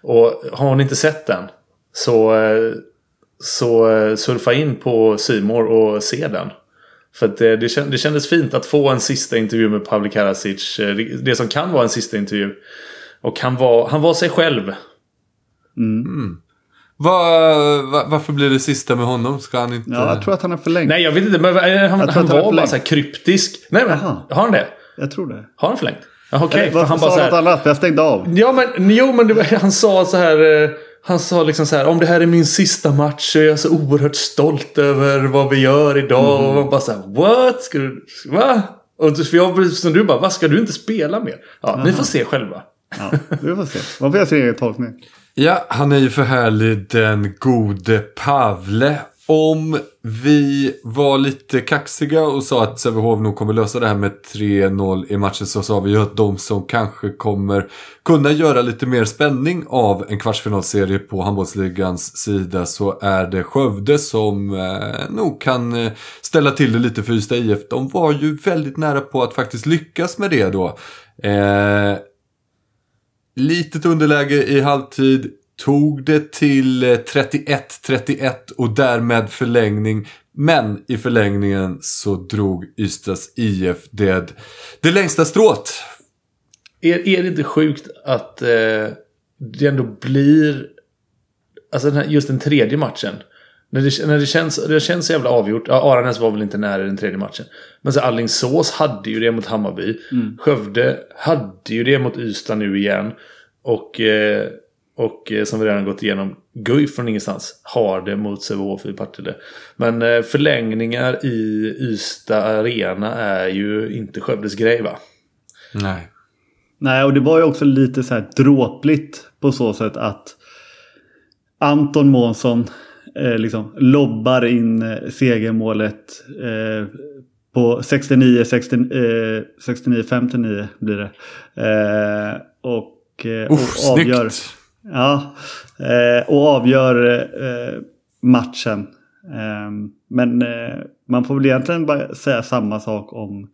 Och har ni inte sett den så, eh, så surfa in på Simor och se den. För att det, det kändes fint att få en sista intervju med Pavel Karasic. Det som kan vara en sista intervju. Och han var, han var sig själv. Mm. Mm. Var, var, varför blir det sista med honom? Ska han inte... Ja, jag tror att han har förlängt. Nej, jag vet inte. Men han, han var bara så här kryptisk. Nej, men Aha. har han det? Jag tror det. Har han förlängt? Okej. Okay, varför han bara sa han något annat? Jag stängde av. Ja, men, jo, men det, <laughs> han sa så här... Han sa liksom så här, om det här är min sista match så är jag så oerhört stolt över vad vi gör idag. Mm. Och man bara så här, what? Ska du, va? Och för jag, som du bara, vad ska du inte spela mer? Ja, Aha. ni får se själva. Ja, vi får se. Man får göra sin egen tolkning. Ja, han är ju för härlig den gode Pavle om vi var lite kaxiga och sa att Sävehof nog kommer lösa det här med 3-0 i matchen så sa vi ju att de som kanske kommer kunna göra lite mer spänning av en kvartsfinalserie på handbollsligans sida så är det Skövde som eh, nog kan eh, ställa till det lite för Ystad IF. De var ju väldigt nära på att faktiskt lyckas med det då. Eh, litet underläge i halvtid tog det till 31-31 eh, och därmed förlängning. Men i förlängningen så drog Ystads IF det, det längsta strået. Är, är det inte sjukt att eh, det ändå blir... Alltså den här, just den tredje matchen. När det, när det, känns, det känns så jävla avgjort. Ja, Aranäs var väl inte nära den tredje matchen. Men så Allingsås hade ju det mot Hammarby. Mm. Skövde hade ju det mot Ystad nu igen. Och eh, och eh, som vi redan gått igenom, Guif från ingenstans har det mot Sävehof i Partille. Men eh, förlängningar i Ystad Arena är ju inte Skövdes grej va? Nej. Nej, och det var ju också lite så här dråpligt på så sätt att Anton Månsson eh, liksom lobbar in eh, segermålet eh, på 69, 60, eh, 69 59 blir det. Eh, och, eh, Uff, och avgör. Snyggt. Ja, eh, och avgör eh, matchen. Eh, men eh, man får väl egentligen bara säga samma sak om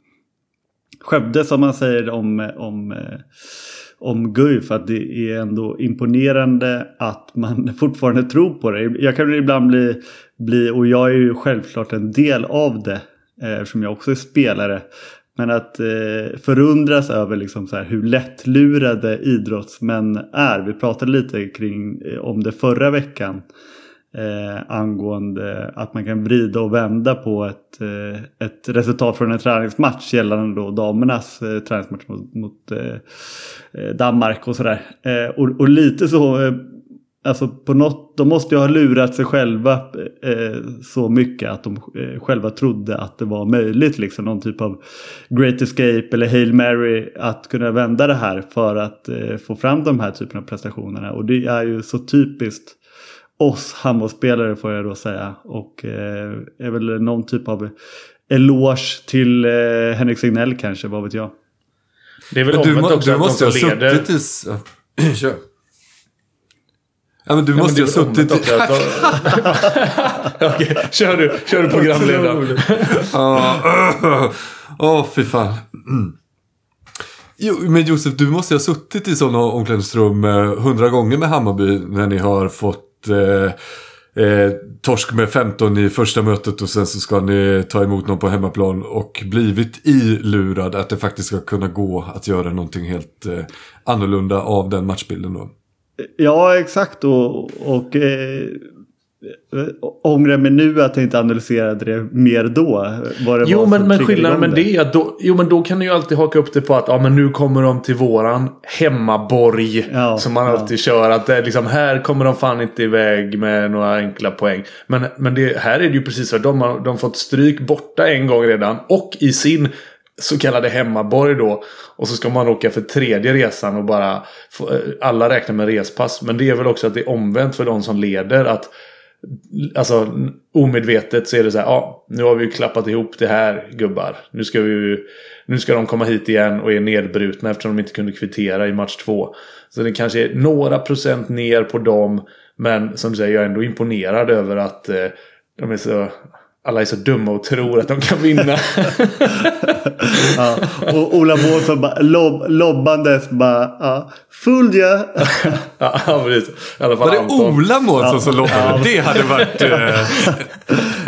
Skövde som man säger om, om, eh, om Guif. Att det är ändå imponerande att man <laughs> fortfarande tror på det. Jag kan ibland bli, bli och jag är ju självklart en del av det. Eh, eftersom jag också är spelare. Men att eh, förundras över liksom så här hur lättlurade idrottsmän är. Vi pratade lite kring, eh, om det förra veckan. Eh, angående att man kan vrida och vända på ett, eh, ett resultat från en träningsmatch gällande då damernas eh, träningsmatch mot, mot eh, eh Danmark och sådär. Eh, och, och lite så eh, Alltså på något, de måste ju ha lurat sig själva eh, så mycket att de eh, själva trodde att det var möjligt. Liksom någon typ av Great Escape eller Hail Mary att kunna vända det här för att eh, få fram de här typerna av prestationerna. Och det är ju så typiskt oss handbollsspelare får jag då säga. Och eh, är väl någon typ av eloge till eh, Henrik Signell kanske, vad vet jag. Det är väl omvänt också du måste att de som leder... I... <clears throat> Kör. Ja men du ja, måste ju ha suttit... <laughs> Okej, kör du, kör du programledaren. Åh, oh, fy fan. Jo, men Josef, du måste ju ha suttit i sådana omklädningsrum eh, hundra gånger med Hammarby när ni har fått eh, eh, torsk med 15 i första mötet och sen så ska ni ta emot någon på hemmaplan och blivit ilurad att det faktiskt ska kunna gå att göra någonting helt eh, annorlunda av den matchbilden då. Ja, exakt. Och, och eh, ångrar mig nu att jag inte analyserade det mer då. Vad det jo, men, men skillnaden med det är att då, jo, men då kan du ju alltid haka upp det på att ja, men nu kommer de till våran hemmaborg. Ja, som man ja. alltid kör. Att det liksom, här kommer de fan inte iväg med några enkla poäng. Men, men det, här är det ju precis så. De har, de fått stryk borta en gång redan. Och i sin så kallade hemmaborg då. Och så ska man åka för tredje resan och bara... Få, eh, alla räknar med respass. Men det är väl också att det är omvänt för de som leder. att Alltså omedvetet så är det så här. Ja, nu har vi ju klappat ihop det här gubbar. Nu ska, vi, nu ska de komma hit igen och är nedbrutna eftersom de inte kunde kvittera i match två. Så det kanske är några procent ner på dem. Men som du säger, jag är ändå imponerad över att eh, de är så alla är så dumma och tror att de kan vinna. <laughs> ja, och Ola Båsson bara lob, lobbandes bara ja, Fooled ya! ja, precis. I alla fall Var det Anton. Ola Månsson ja. som lobbade? Ja. Det hade varit... Eh...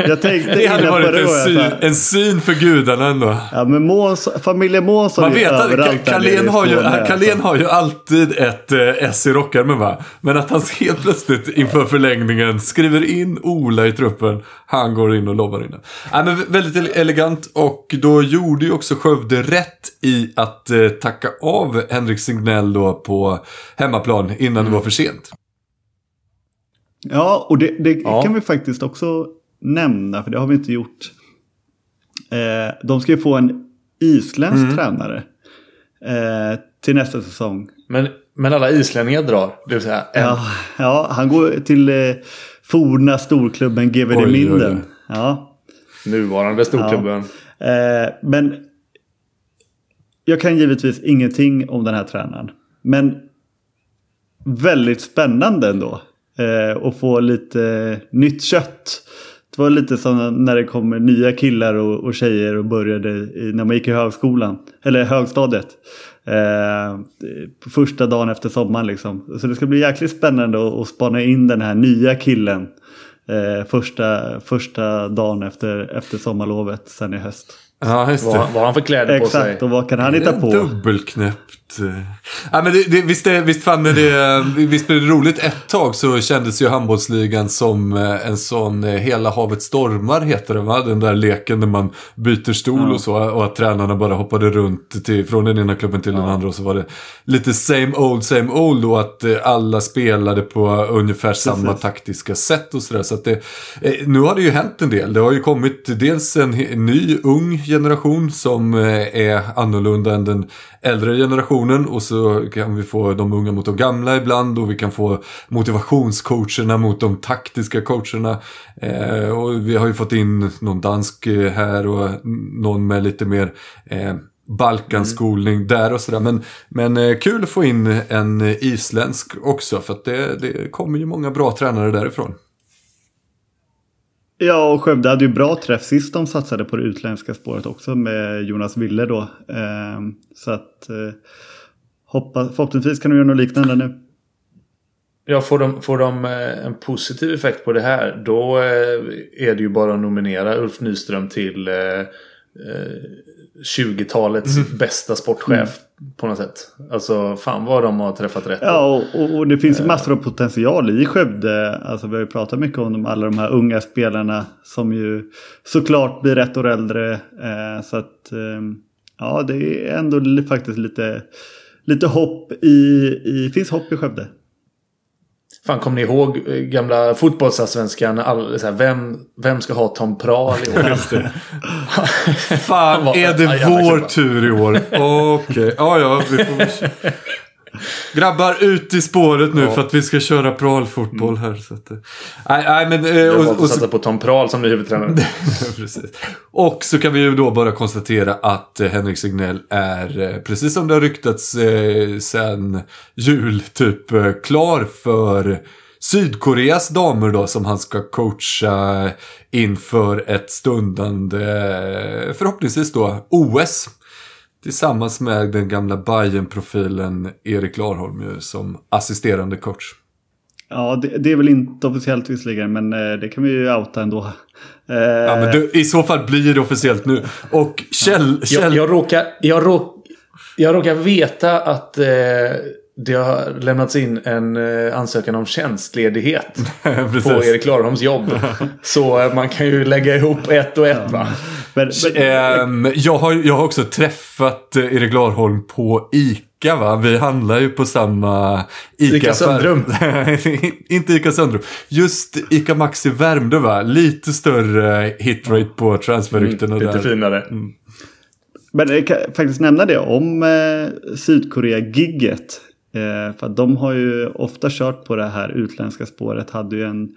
Jag tänkte det hade varit en, syn, en syn för gudarna ändå. Ja, men Måns, familjen Månsson Man vet att Carlén har, ju, Carlén har ju alltid ett eh, S i rockärmen va? Men att han helt plötsligt inför förlängningen skriver in Ola i truppen. Han går in och lobbar in Ja, men Väldigt elegant och då gjorde ju också Skövde rätt i att eh, tacka av Henrik Signell då på hemmaplan innan mm. det var för sent. Ja, och det, det ja. kan vi faktiskt också nämna, för det har vi inte gjort. Eh, de ska ju få en isländsk mm. tränare eh, till nästa säsong. Men, men alla islänningar drar, det vill säga en. Ja, ja han går till eh, forna storklubben GVD Oj, oj, oj. Minden. Ja. Nuvarande storklubben. Eh, men jag kan givetvis ingenting om den här tränaren. Men väldigt spännande ändå. Eh, att få lite nytt kött. Det var lite som när det kommer nya killar och, och tjejer och började i, när man gick i högskolan. Eller högstadiet. Eh, första dagen efter sommaren liksom. Så det ska bli jäkligt spännande att, att spana in den här nya killen. Eh, första, första dagen efter, efter sommarlovet sen i höst. Ja, just Vad, det. vad har han för kläder på sig? Exakt, och vad kan han Det hitta på? Dubbelknäppt. Ja, men det, det, visst, är, visst, fan är det, visst blev det roligt ett tag så kändes ju handbollsligan som eh, en sån eh, Hela havet stormar heter det va? Den där leken där man byter stol och så och att tränarna bara hoppade runt till, från den ena klubben till den andra och så var det lite same old same old och att eh, alla spelade på ungefär samma taktiska sätt och sådär. Så att det, eh, nu har det ju hänt en del. Det har ju kommit dels en ny ung generation som eh, är annorlunda än den äldre generationen och så kan vi få de unga mot de gamla ibland och vi kan få motivationscoacherna mot de taktiska coacherna. Eh, och vi har ju fått in någon dansk eh, här och någon med lite mer Balkanskolning där och sådär. Men, men kul att få in en isländsk också för att det, det kommer ju många bra tränare därifrån. Ja, och Skövde hade ju bra träff sist de satsade på det utländska spåret också med Jonas Wille då. Ehm, så att eh, hoppas, förhoppningsvis kan de göra något liknande nu. Ja, får de, får de eh, en positiv effekt på det här då eh, är det ju bara att nominera Ulf Nyström till 20-talets Mm. bästa sportchef på något sätt. Alltså fan vad de har träffat rätt. Ja, och, och, det finns ju massor av potential i Skövde. Alltså vi har ju pratat mycket om de, alla de här unga spelarna som ju såklart blir ett år äldre. Eh, så att ehm, ja, det är ändå faktiskt lite, lite hopp i, i, finns hopp i Skövde. Fan, kommer ni ihåg eh, gamla fotbollsallsvenskan? All, så här, vem, vem ska ha Tom Prahl i år? <laughs> Fan, Vad- är det vår tur i år? Okej, ja ja. Vi får... Grabbar, ut i spåret nu för att vi ska köra pralfotboll här. Så att, eh, nej, nej, men... eh, Jag och, att satsa på Tom Prahl som ny huvudtränare. <laughs> Precis. Och så kan vi ju då bara konstatera att eh, Henrik Signell är, eh, precis som det har ryktats eh, sen jul, typ klar för Sydkoreas damer då som han ska coacha inför ett stundande, förhoppningsvis då, OS. Tillsammans med den gamla Bayern-profilen Erik Larholm ju som assisterande coach. Ja, det, det är väl inte officiellt visserligen, men eh, det kan vi ju outa ändå. Eh, Ja, men du, I så fall blir det officiellt nu. Och Kjell... Kjell... Jag, jag, råkar, jag, råk, jag råkar veta att eh, det har lämnats in en eh, ansökan om tjänstledighet <laughs> på Erik Larholms jobb. <laughs> Så man kan ju lägga ihop ett och ett va? Men, men, Ehm, jag, har, jag har också träffat eh, Erik Larholm på ICA va? Vi handlar ju på samma ICA. Ica Söndrum. <laughs> Inte ICA Söndrum. Just ICA Maxi Värmdö va? Lite större hitrate på transferryktena Lite där. finare. Men jag kan faktiskt nämna det om eh, Sydkorea-gigget. Eh, för de har ju ofta kört på det här utländska spåret. Hade ju en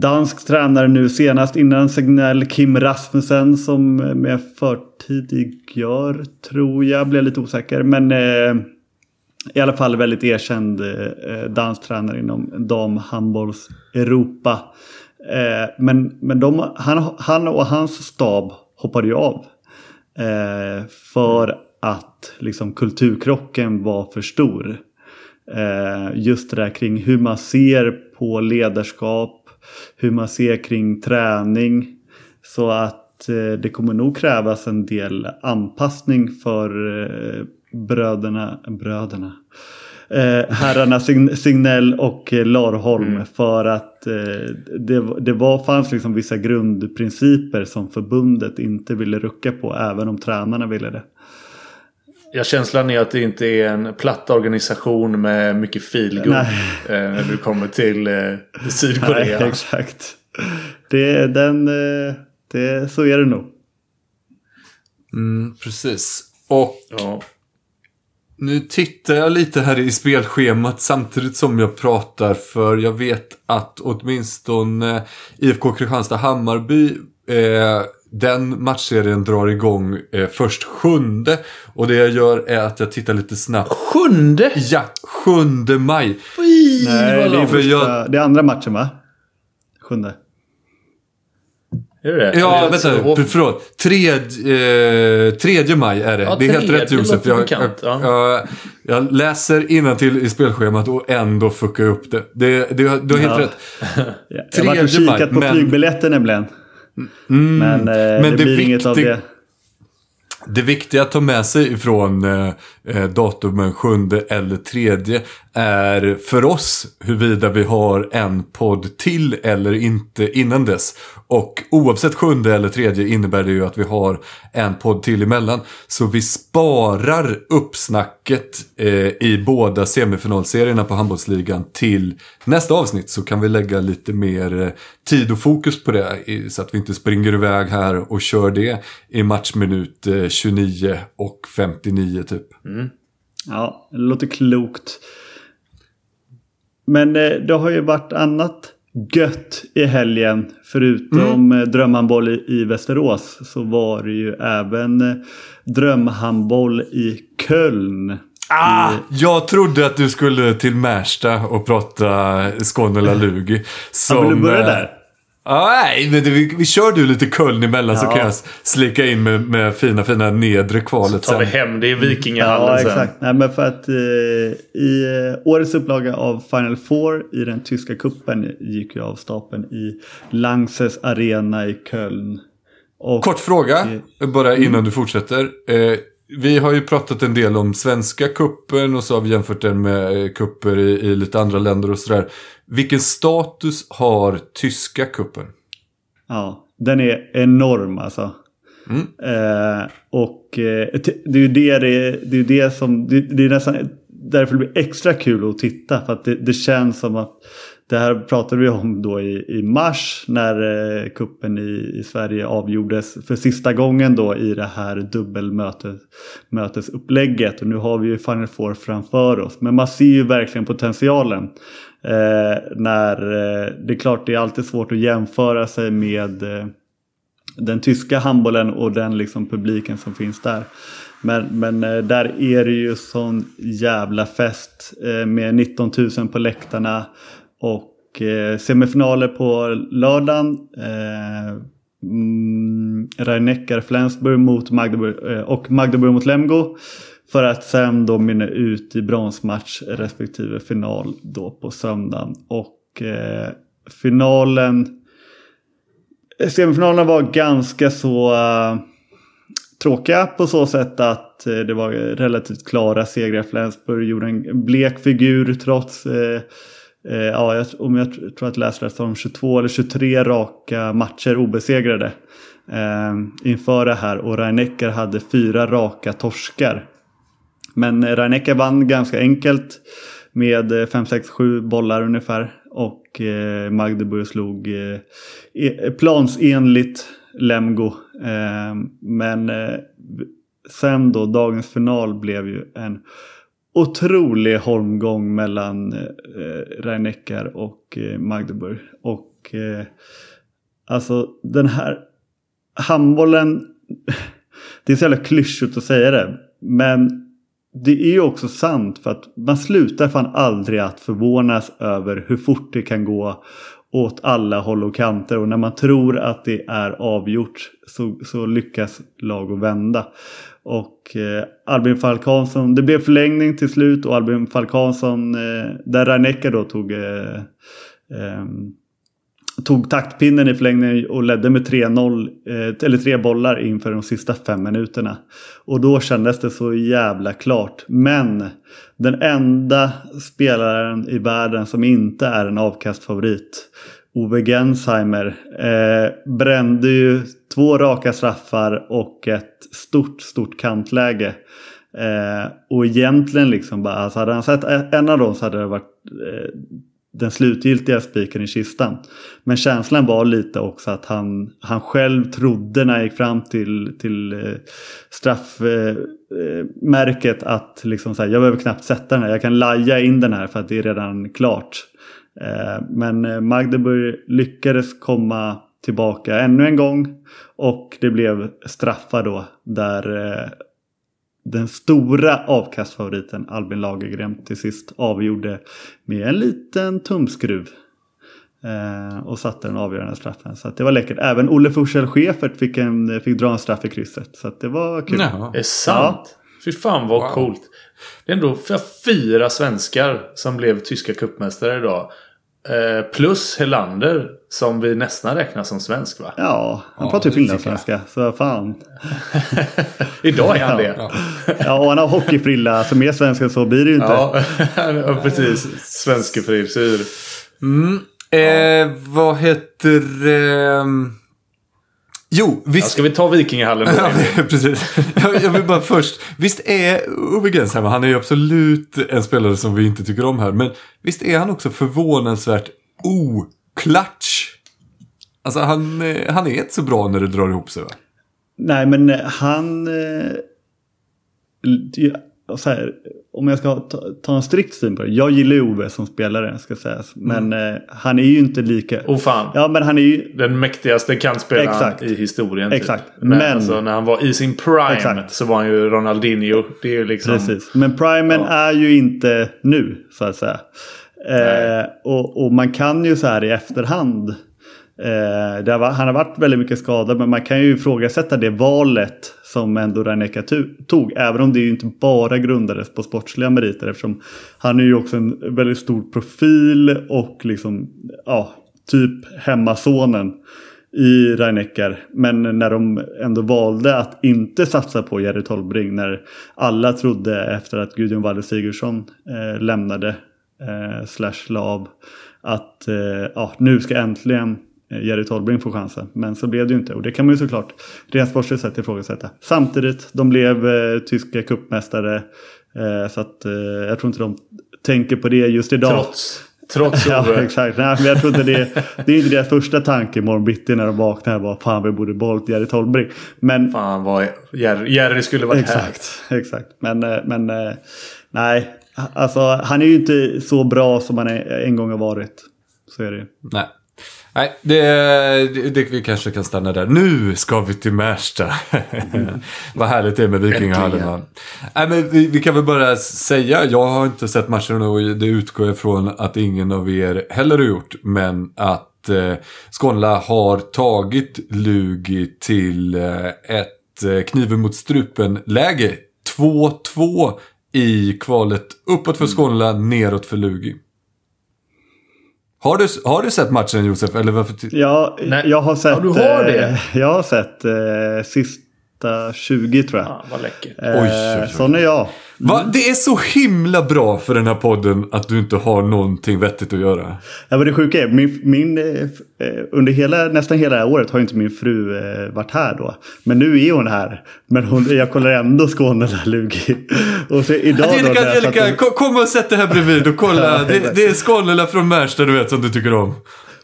dansk tränare nu senast innan Signell, Kim Rasmussen som eh, med förtidiggör tror jag. Blev lite osäker. Men eh, i alla fall väldigt erkänd eh, eh dansk tränare inom damhandbolls Europa. Eh, men men de, han, han och hans stab hoppade ju av. Eh, för att liksom kulturkrocken var för stor. Eh, just det där kring hur man ser på ledarskap. Hur man ser kring träning. Så att eh, det kommer nog krävas en del anpassning för eh, bröderna. bröderna. Eh, herrarna Sign- Signell och eh, Larholm. För att eh, det, det var, fanns liksom vissa grundprinciper som förbundet inte ville rucka på. Även om tränarna ville det. Ja, känslan är att det inte är en platt organisation med mycket feelgood. Nej. Eh, när du kommer till eh, Nej, Sydkorea. exakt. Det, den, eh, det, så är det nog. Mm, precis. Och Ja. Nu tittar jag lite här i spelschemat samtidigt som jag pratar för jag vet att åtminstone IFK Kristianstad-Hammarby eh, den matchserien drar igång eh, först sjunde och det jag gör är att jag tittar lite snabbt. Sjunde? Ja, sjunde maj. Fy, Nej, det är, långt. för jag- första, det är andra matchen va? Sjunde. Är det det? Ja, Jag vänta, och- förlåt. Tredje, eh, tredje maj är det. Ja, det är helt tredje rätt Josef. Jag, bekant, jag, ja. jag, jag läser till i spelschemat och ändå fuckar jag upp det. det, det du har helt Ja. rätt. Ja, jag har varit och Tredje maj, kikat på men- flygbiljetter nämligen. Men eh, det, men det blir inget av viktig- det. Det viktiga att ta med sig ifrån eh, eh, datumen sjunde eller tredje är för oss huruvida vi har en podd till eller inte innan dess. Och oavsett sjunde eller tredje innebär det ju att vi har en podd till emellan. Så vi sparar uppsnacket eh, i båda semifinalserierna på handbollsligan till nästa avsnitt. Så kan vi lägga lite mer eh, tid och fokus på det. Så att vi inte springer iväg här och kör det i matchminut eh, 29 och 59 typ. Mm. Ja, det låter klokt. Men eh, det har ju varit annat gött i helgen. Förutom mm. drömhandboll i, Västerås så var det ju även eh, drömhandboll i Köln. Ah, jag trodde att du skulle till Märsta och prata Skåne Lugi. Ja, vill du börja eh, där? Ah, nej, men vi, vi kör du lite Köln emellan så Ja. kan jag slika in med, med fina, fina nedre kvalet tar vi sen. hem det i Vikingahallen Ja, sen. exakt. Nej, men för att eh, i eh, årets upplaga av Final Four i den tyska kuppen gick ju av stapeln i Lanxess Arena i Köln. Och, Kort fråga, bara innan du fortsätter. Eh, vi har ju pratat en del om svenska kuppen och så har vi jämfört den med eh, kupper i, i lite andra länder och sådär. Vilken status har tyska kuppen? Ja, den är enorm alltså. Mm. Eh, och eh, det är ju det, det, det, är det som, det, det är nästan därför det blir extra kul att titta. För att det, det känns som att, det här pratade vi om då i, i mars när eh, kuppen i, i Sverige avgjordes för sista gången då i det här dubbelmötesupplägget. Och nu har vi ju Final Four framför oss. Men man ser ju verkligen potentialen. Eh, när, eh, det är klart det är alltid svårt att jämföra sig med eh, den tyska handbollen och den liksom publiken som finns där. Men, men eh, där är det ju sån jävla fest eh, med 19 000 på läktarna. Och eh, semifinaler på lördagen. Eh, mm, Rhein-Neckar Flensburg mot Magdeburg eh, och Magdeburg mot Lemgo. För att sen då mynna ut i bronsmatch respektive final då på söndagen. Och eh, finalen eh, Semifinalerna var ganska så uh, tråkiga på så sätt att uh, det var relativt klara segrar. Flensburg gjorde en blek figur trots, uh, Eh, ja, jag, om jag tror att läsare har 22 eller 23 raka matcher obesegrade ehm, inför det här. Och Reinecker hade fyra raka torskar. Men eh, Reinecker vann ganska enkelt med 5, 6, 7 bollar ungefär. Och eh, Magdeburg slog eh, e-, plansenligt Lemgo. Eh, men eh, sen då, dagens final blev ju en otrolig holmgång mellan eh, eh rhein och eh, Magdeburg. Och eh, alltså den här handbollen, <laughs> det är så jävla klyschigt att säga det. Men det är ju också sant för att man slutar fan aldrig att förvånas över hur fort det kan gå åt alla håll och kanter. Och när man tror att det är avgjort så, så lyckas lag att vända. Och eh, Albin Falk Hansson, det blev förlängning till slut och Albin Falk Hansson, eh, där Ranecka då tog eh, ehm, tog taktpinnen i förlängningen och ledde med 3-0 eh, eller tre bollar inför de sista fem minuterna. Och då kändes det så jävla klart. Men den enda spelaren i världen som inte är en avkastfavorit Ove Gensheimer eh, brände ju två raka straffar och ett stort, stort kantläge. Eh, och egentligen liksom bara, alltså hade han sett en av dem så hade det varit eh, den slutgiltiga spiken i kistan. Men känslan var lite också att han, han själv trodde när han gick fram till, till eh, straffmärket eh, eh att liksom så här, jag behöver knappt sätta den här. Jag kan laja in den här för att det är redan klart. Eh, men Magdeburg lyckades komma tillbaka ännu en gång. Och det blev straffar då där eh, den stora avkastfavoriten Albin Lagergren till sist avgjorde med en liten tumskruv. Eh, och satte den avgörande straffen. Så det var läckert. Även Olle Fursell Schäfert fick, en, fick dra en straff i krysset. Så det var kul. Jaha. Är sant? Ja. Fy fan vad wow. coolt. Det är ändå fyra svenskar som blev tyska kuppmästare idag. Eh, plus Helander som vi nästan räknar som svensk va? Ja, han pratar ju finlandssvenska. Så fan. <laughs> Idag är han det. Ja. ja, och han har hockeyfrilla. Så mer svenska så blir det ju inte. Ja, <laughs> precis. Svenskefrisyr. Mm. Eh, vad heter... Eh... Jo, visst... Ja, ska vi ta Vikingahallen då? ja, <laughs> precis. Jag, vill bara först. Visst är Ove Grensheimer, han är ju absolut en spelare som vi inte tycker om här. Men visst är han också förvånansvärt oklatsch? Alltså han, eh, han är inte så bra när det drar ihop sig va? Nej men han... Här, om jag ska ta, ta en strikt syn på det. Jag gillar Ove som spelare ska sägas. Men mm. eh, han är ju inte lika... Oh fan. Ja men han är ju... Den mäktigaste kantspelaren i historien. Typ. Exakt. Men, men... Alltså, när han var i sin prime exakt. så var han ju Ronaldinho. Det är ju liksom... Precis. Men primen ja. är ju inte nu så att säga. Eh, och, och, man kan ju så här i efterhand Eh, var, han har varit väldigt mycket skadad men man kan ju ifrågasätta det valet som ändå Raneka tog. Även om det ju inte bara grundades på sportsliga meriter eftersom han är ju också en väldigt stor profil och liksom ja, typ hemmasonen i Reinecker. Men när de ändå valde att inte satsa på Jerry Tolbring när alla trodde efter att Gudrun Walle Sigurdsson eh, lämnade eh, slash lav att eh, ja, nu ska äntligen Jerry Tolbring får chansen. Men så blev det ju inte och det kan man ju såklart rent sportsligt sett ifrågasätta. Samtidigt, de blev eh, tyska kuppmästare eh, Så att eh, jag tror inte de tänker på det just idag. Trots. Trots <laughs> ja, exakt. Nej, men jag tror inte det, det är inte deras första tanke imorgon bitti när de vaknar. Bara, fan vi borde behållit Jerry Tolbring. Men, fan vad Jerry, Jerry skulle varit exakt, här. Exakt. Men, men nej. Alltså han är ju inte så bra som han en gång har varit. Så är det ju. Nej. Nej, det, det, det, vi kanske kan stanna där. Nu ska vi till Märsta. Mm. <laughs> Vad härligt det är med Vikingahallen. Nej, men vi, vi, kan väl bara säga, jag har inte sett matchen och det utgår jag från att ingen av er heller har gjort. Men att eh, Skånla har tagit Lugi till eh, ett eh, kniven mot strupen-läge. 2-2 i kvalet uppåt för mm. Skånla, neråt för Lugi. Har du, har du sett matchen Josef? Eller varför ja, jag har sett... Ja, du har det? Eh, jag har sett eh, sista 20 tror jag. Ja, vad läckert. Eh, oj, oj, oj. Sån är jag. Va? Det är så himla bra för den här podden att du inte har någonting vettigt att göra. Ja, men det sjuka är, min, min, eh, under hela, nästan hela det här året har inte min fru eh, varit här då. Men nu är hon här. Men hon, jag kollar ändå Skåne där Lugi. Och så idag Angelica, då, Angelica, kom och sätt dig här bredvid och kolla. ja, det, det, är Skåne från Märsta du vet som du tycker om.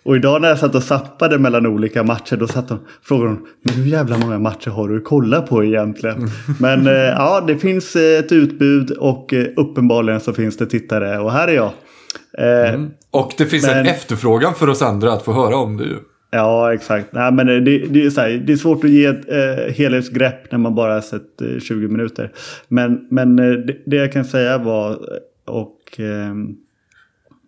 Och idag när jag satt och sappade mellan olika matcher då satt hon, frågade hon men hur jävla många matcher har du att kolla på egentligen? Men eh, ja, det finns eh, ett utbud och eh, uppenbarligen så finns det tittare och här är jag. Eh, mm. Och det finns men, en efterfrågan för oss andra att få höra om det ju. Ja, exakt. Nej, men det, det, är så här, det är svårt att ge ett eh, helhetsgrepp när man bara har sett eh, 20 minuter. Men, men eh, det, det, jag kan säga var och... Ehm,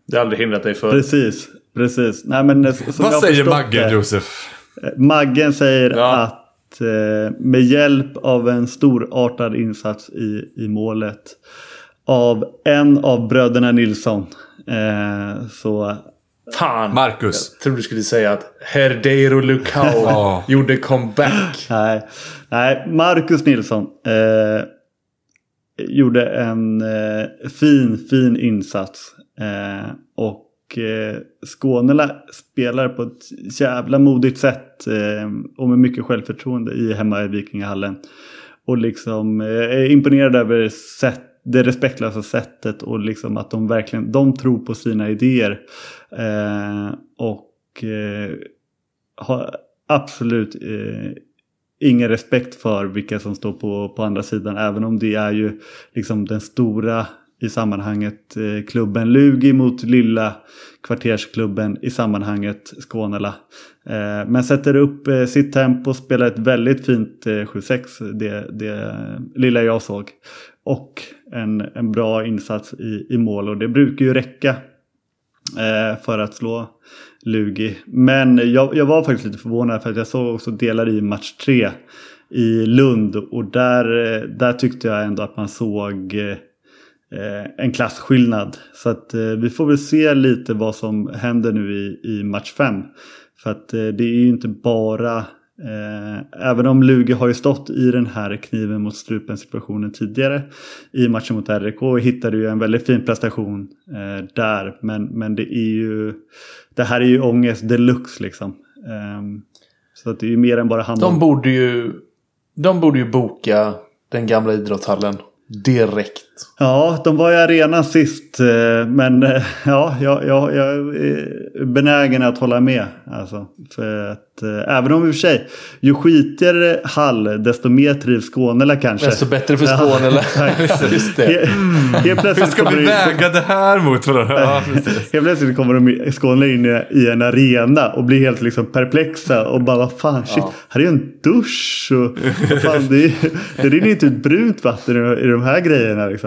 det har aldrig hindrat dig för. Precis. Precis. Nej, men, eh, Vad säger Maggen, Josef? Eh, Maggen säger ja. att eh, med hjälp av en storartad insats i, i målet av en av bröderna Nilsson eh, så Fan! Marcus. Jag trodde du skulle säga att Herdeiro Lukau gjorde comeback. Nej, nej Marcus Nilsson eh, gjorde en eh, fin, fin insats. Eh, och Eh, Skåne spelar på ett jävla modigt sätt eh, och med mycket självförtroende i hemma i Vikingahallen. Och liksom eh, är imponerad över det respektlösa sättet och liksom att de verkligen de tror på sina idéer. Eh, och eh, har absolut eh, ingen respekt för vilka som står på, på andra sidan. Även om det är ju liksom den stora i sammanhanget eh, klubben Lugi mot lilla kvartersklubben i sammanhanget Skånela. Eh, men sätter upp eh, sitt tempo, spelar ett väldigt fint 7-6, det, det lilla jag såg. Och en, en bra insats i, i mål och det brukar ju räcka för att slå Lugi. Men jag, jag var faktiskt lite förvånad för att jag såg också delar i match 3 i Lund och där, där tyckte jag ändå att man såg Eh, Eh, en klasskillnad. Så att eh, vi får väl se lite vad som händer nu i, i match 5. För att eh, det är ju inte bara Eh, även om Luge har ju stått i den här kniven mot strupen situationen tidigare i matchen mot RIK och hittade ju en väldigt fin prestation eh, där. Men, men det är ju det här är ju ångest deluxe liksom. Eh, så att det är ju mer än bara handboll. De borde ju, de borde ju boka den gamla idrottshallen direkt. Ja, de var i arenan sist. Eh, men eh, ja, jag, jag, jag är benägen att hålla med. Alltså, för att, eh, även om i och för sig, ju skitigare hall desto mer trivs Skånela kanske. Desto bättre för Skånela. <laughs> <laughs> Ja, Just det. Helt plötsligt Hur ska vi väga det här mot varandra? Ja, <laughs> helt plötsligt kommer de Skånela in i en arena och blir helt liksom perplexa och bara vad fan, shit, ja. här är ju en dusch och fan, det, det rinner inte ut brunt vatten i de här grejerna. Liksom.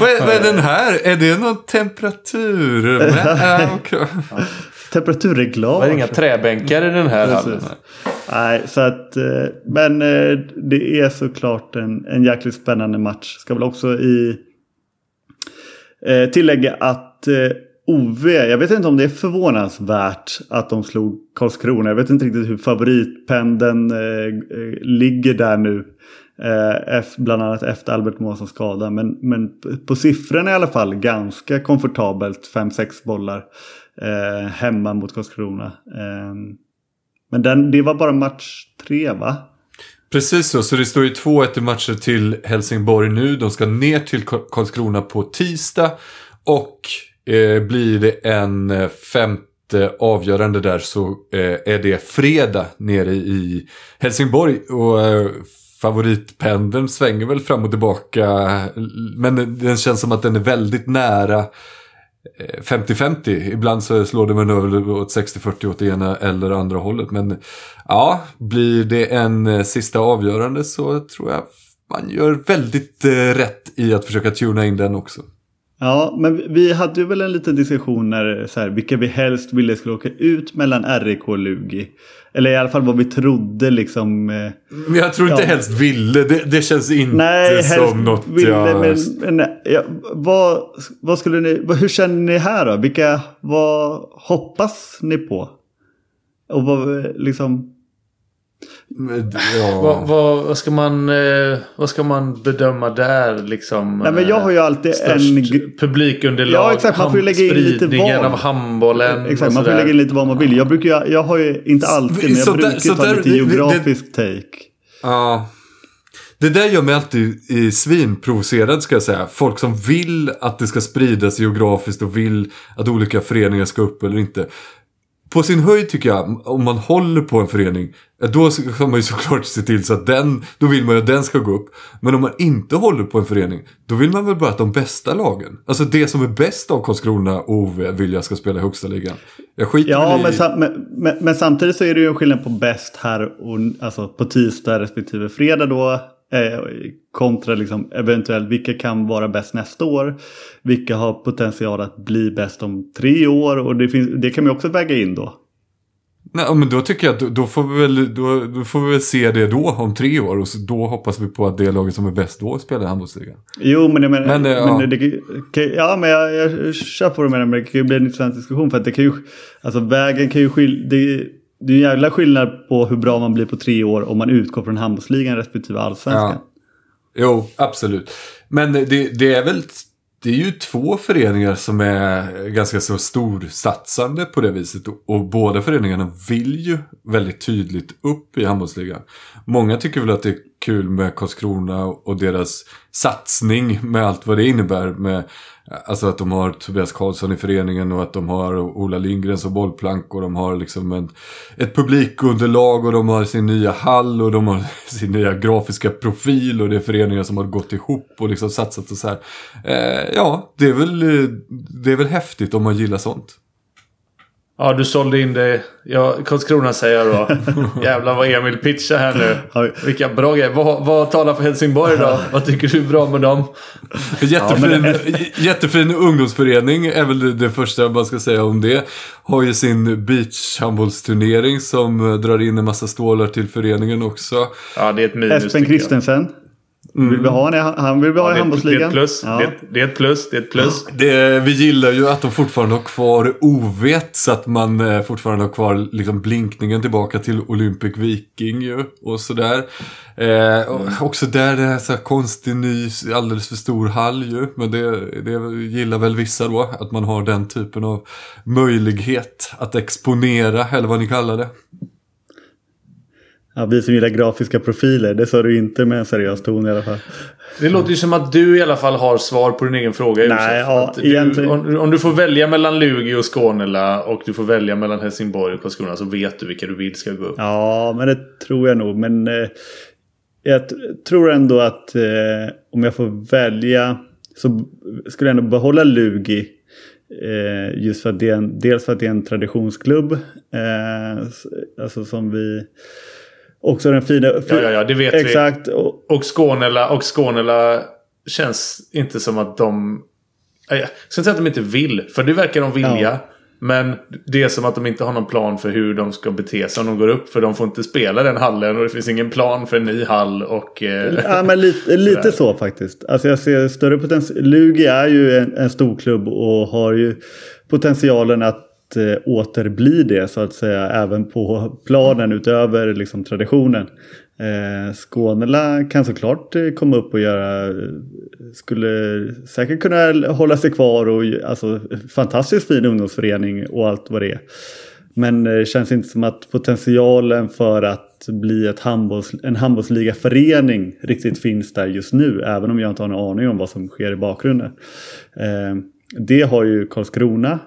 Vad är den här? Är det någon temperatur? <laughs> Temperaturreglage. Det är inga träbänkar i den här hallen. Nej, så att, eh, men eh, det är såklart en, en jäkligt spännande match. Ska väl också i eh, tillägga att OV, jag vet inte om det är förvånansvärt att de slog Karlskrona. Jag vet inte riktigt hur favoritpendeln ligger där nu. Eh, bland annat efter Albert Månssons skada. Men, men på siffrorna i alla fall ganska komfortabelt. 5-6 bollar eh, hemma mot Karlskrona. Eh, men den, det var bara match tre va? Precis så, så det står ju 2-1 i matcher till Helsingborg nu. De ska ner till Karlskrona på tisdag. Och eh, blir det en eh, femte avgörande där så eh, är det fredag nere i Helsingborg. Och eh, favoritpendeln svänger väl fram och tillbaka. Men den känns som att den är väldigt nära eh, 50-50. Ibland så slår det över åt 60-40 åt ena eller andra hållet. Men ja, blir det en eh, sista avgörande så tror jag man gör väldigt eh, rätt i att försöka tuna in den också. Ja, men vi hade ju väl en liten diskussion när så här, vilka vi helst ville skulle åka ut mellan RIK och Lugi. Eller i alla fall vad vi trodde liksom. Eh, men jag tror inte ja. helst ville. Det, det känns inte Nej, som något ville, jag... Men, men, ja, vad, vad skulle ni, hur känner ni här då? Vilka, vad hoppas ni på? Och vad liksom... Ja. Vad, vad, vad, ska man, eh, vad ska man bedöma där liksom? Nej, men jag har ju alltid en... Publikunderlag, ja, exakt, man får ju lägga in lite vad. av handbollen. Exakt, man får lägga in lite vad man vill. Jag, brukar, jag har ju inte alltid, men jag så brukar där, ta där, lite det, geografisk det, take. Ja. Det där gör mig alltid svinprovocerad ska jag säga. Folk som vill att det ska spridas geografiskt och vill att olika föreningar ska upp eller inte på sin höjd tycker jag, om man håller på en förening, då ska man ju såklart se till så att den, då vill man ju att den ska gå upp. Men om man inte håller på en förening, då vill man väl bara att de bästa lagen, alltså det som är bäst av Karlskrona och OV vill jag ska spela i högsta ligan. Jag skiter ja, i... men, sam men, men, men, samtidigt så är det ju en skillnad på bäst här och alltså på tisdag respektive fredag då. Eh, kontra liksom eventuellt vilka kan vara bäst nästa år. Vilka har potential att bli bäst om tre år och det, finns, det kan man också väga in då. Nej, men då tycker jag att då, får vi väl, då, då, får vi väl se det då om tre år och så, då hoppas vi på att det laget som är bäst då spelar i handbollsligan. Jo, men, men, men, men ja. det kan, ja, men jag, jag på det med det, men det kan ju bli en intressant diskussion för att det kan ju, alltså vägen kan ju skilja, det, är en jävla skillnad på hur bra man blir på tre år om man utgår från handbollsligan respektive allsvenskan. Ja. Jo, absolut. Men det, det, är väl det är ju två föreningar som är ganska så storsatsande på det viset. Och båda föreningarna vill ju väldigt tydligt upp i handbollsligan. Många tycker väl att det kul med Karlskrona och deras satsning med allt vad det innebär. Med, alltså att de har Tobias Karlsson i föreningen och att de har Ola Lindgren som bollplank och de har liksom en, ett publikunderlag och de har sin nya hall och de har <laughs> sin nya grafiska profil och det är föreningar som har gått ihop och liksom satsat och så här. Eh, ja, det är, väl, eh, det är väl häftigt om man gillar sånt. Ja, du sålde in det. Ja, Karlskrona säger jag då. <laughs> Jävlar vad Emil pitchar här nu. Vilka bra grejer. Vad, vad talar för Helsingborg då? <laughs> vad tycker du är bra med dem? Jättefin, ja, jättefin ungdomsförening är väl det första man ska säga om det. Har ju sin beachhandbollsturnering som drar in en massa stålar till föreningen också. Ja, det är ett minus. Espen Christensen. Mm. Vill vi ha han, han vill vi ha ja, i handbollsligan. Det är ett plus. Ja. Det, det, är ett plus. Det är ett plus. Det, vi gillar ju att de fortfarande har kvar ovet. Så att man eh, fortfarande har kvar liksom blinkningen tillbaka till Olympic Viking ju. Och sådär. Eh, och mm. Också där det är så konstig ny, alldeles för stor hall ju. Men det, det gillar väl vissa då. Att man har den typen av möjlighet att exponera, eller vad ni kallar det. Ja, vi som gillar grafiska profiler, det sa du inte med en seriös ton i alla fall. Det låter ju som att du i alla fall har svar på din egen fråga. Nej, ja, du, egentligen... om, om, du får välja mellan Lugi och Skånela och du får välja mellan Helsingborg och Karlskrona så vet du vilka du vill ska gå upp. Ja, men det tror jag nog. Men eh, jag tror ändå att eh, om jag får välja så skulle jag ändå behålla Lugi. Eh, just för att det är en, dels för att det är en traditionsklubb. Eh, alltså som vi Också den fina... Ja, ja, ja, det vet Exakt. vi. Och Skånela, och Skånela känns inte som att de... Jag ska inte säga att de inte vill, för det verkar de vilja. Ja. Men det är som att de inte har någon plan för hur de ska bete sig om de går upp. För de får inte spela den hallen och det finns ingen plan för en ny hall. Och, eh, ja, men lite, <laughs> lite så faktiskt. Alltså jag ser större potential. Lugi är ju en, en stor klubb och har ju potentialen att eh, återbli det så att säga även på planen utöver liksom, traditionen. Eh, Skånela kan såklart eh, komma upp och göra, eh, skulle säkert kunna hålla sig kvar och eh, alltså fantastiskt fin ungdomsförening och allt vad det är. Men det känns inte som att potentialen för att bli ett handbolls, en handbollsligaförening riktigt finns där just nu. Även om jag inte har någon aning om vad som sker i bakgrunden. Eh, det har ju Karlskrona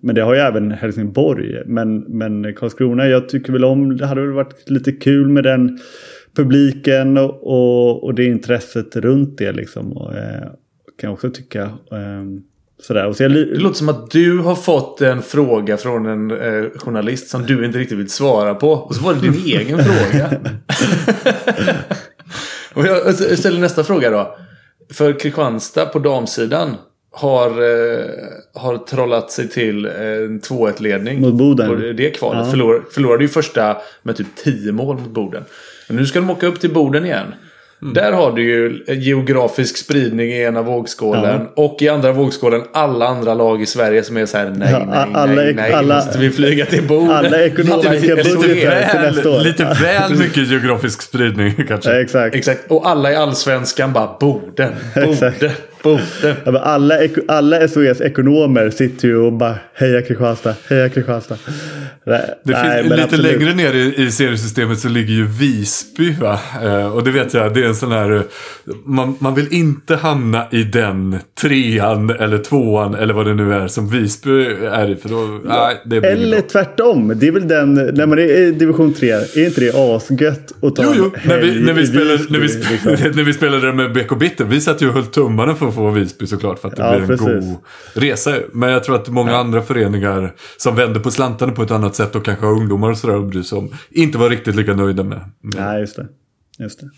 men det har ju även Helsingborg. Men, men Karlskrona, jag tycker väl om, det hade väl varit lite kul med den publiken och, och, och det intresset runt det liksom. Och, eh, kan jag också tycka. Eh, sådär. Och så jag, det låter som att du har fått en fråga från en eh, journalist som du inte riktigt vill svara på. Och så var det din <laughs> egen fråga. och jag ställer nästa fråga då. För Kristianstad på damsidan har, eh, har trollat sig till en 2-1-ledning. Mot Boden. det kvalet. Ja. Förlor, förlorade ju första med typ 10 mål mot Boden. Men nu ska de åka upp till Boden igen. Mm. Där har du ju geografisk spridning i ena vågskålen. Ja. Och i andra vågskålen alla andra lag i Sverige som är så här nej, ja, nej, alla, nej, nej. Alla, måste vi flyga till Boden? Alla ekonomiska budgetar till nästa år. Lite väl mycket geografisk spridning kanske. Ja, exakt. exakt. Och alla i allsvenskan bara Boden, <laughs> Boden. Ja, alla, alla SOS ekonomer sitter ju och bara heja Kristianstad, heja Kristianstad. Nej, det nej, finns, lite absolut. längre ner i, i seriesystemet så ligger ju Visby. Va? Eh, och det vet jag, det är en sån här... Man, man vill inte hamna i den trean eller tvåan eller vad det nu är som Visby är i. För då, ja, nej, det eller bra. tvärtom. Det är väl den, när man är i division 3, är inte det asgött att ta jo, jo. När vi, <laughs> när, vi spelade, när, vi, liksom. när vi spelade med BK Bitter, vi satt ju och höll tummarna för att få Visby såklart. För att det ja, blir en precis. god resa. Men jag tror att många ja. andra föreningar som vänder på slantarna på ett annat sätt och kanske har ungdomar och sådär att bry sig om. Inte var riktigt lika nöjda med. Nej, just det. Just det.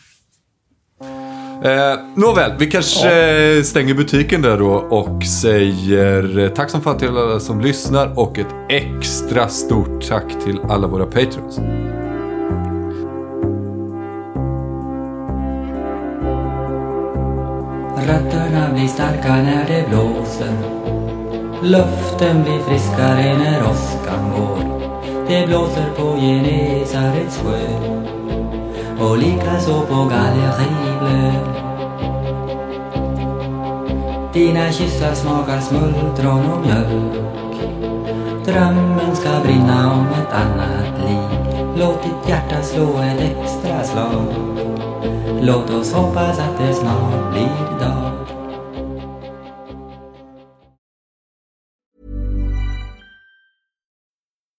Eh, nåväl, vi kanske ja. stänger butiken där då och säger eh, tack som fan till alla som lyssnar och ett extra stort tack till alla våra patrons. Rötterna blir starka när det blåser. Luften blir friskare när åskan går. Det blåser på Genesarets sjö och likaså på Gallerivlö. Dina kyssar smakar smultron och mjölk. Drömmen ska brinna om ett annat liv. Låt ditt hjärta slå ett extra slag. Låt oss hoppas att det snart blir dag.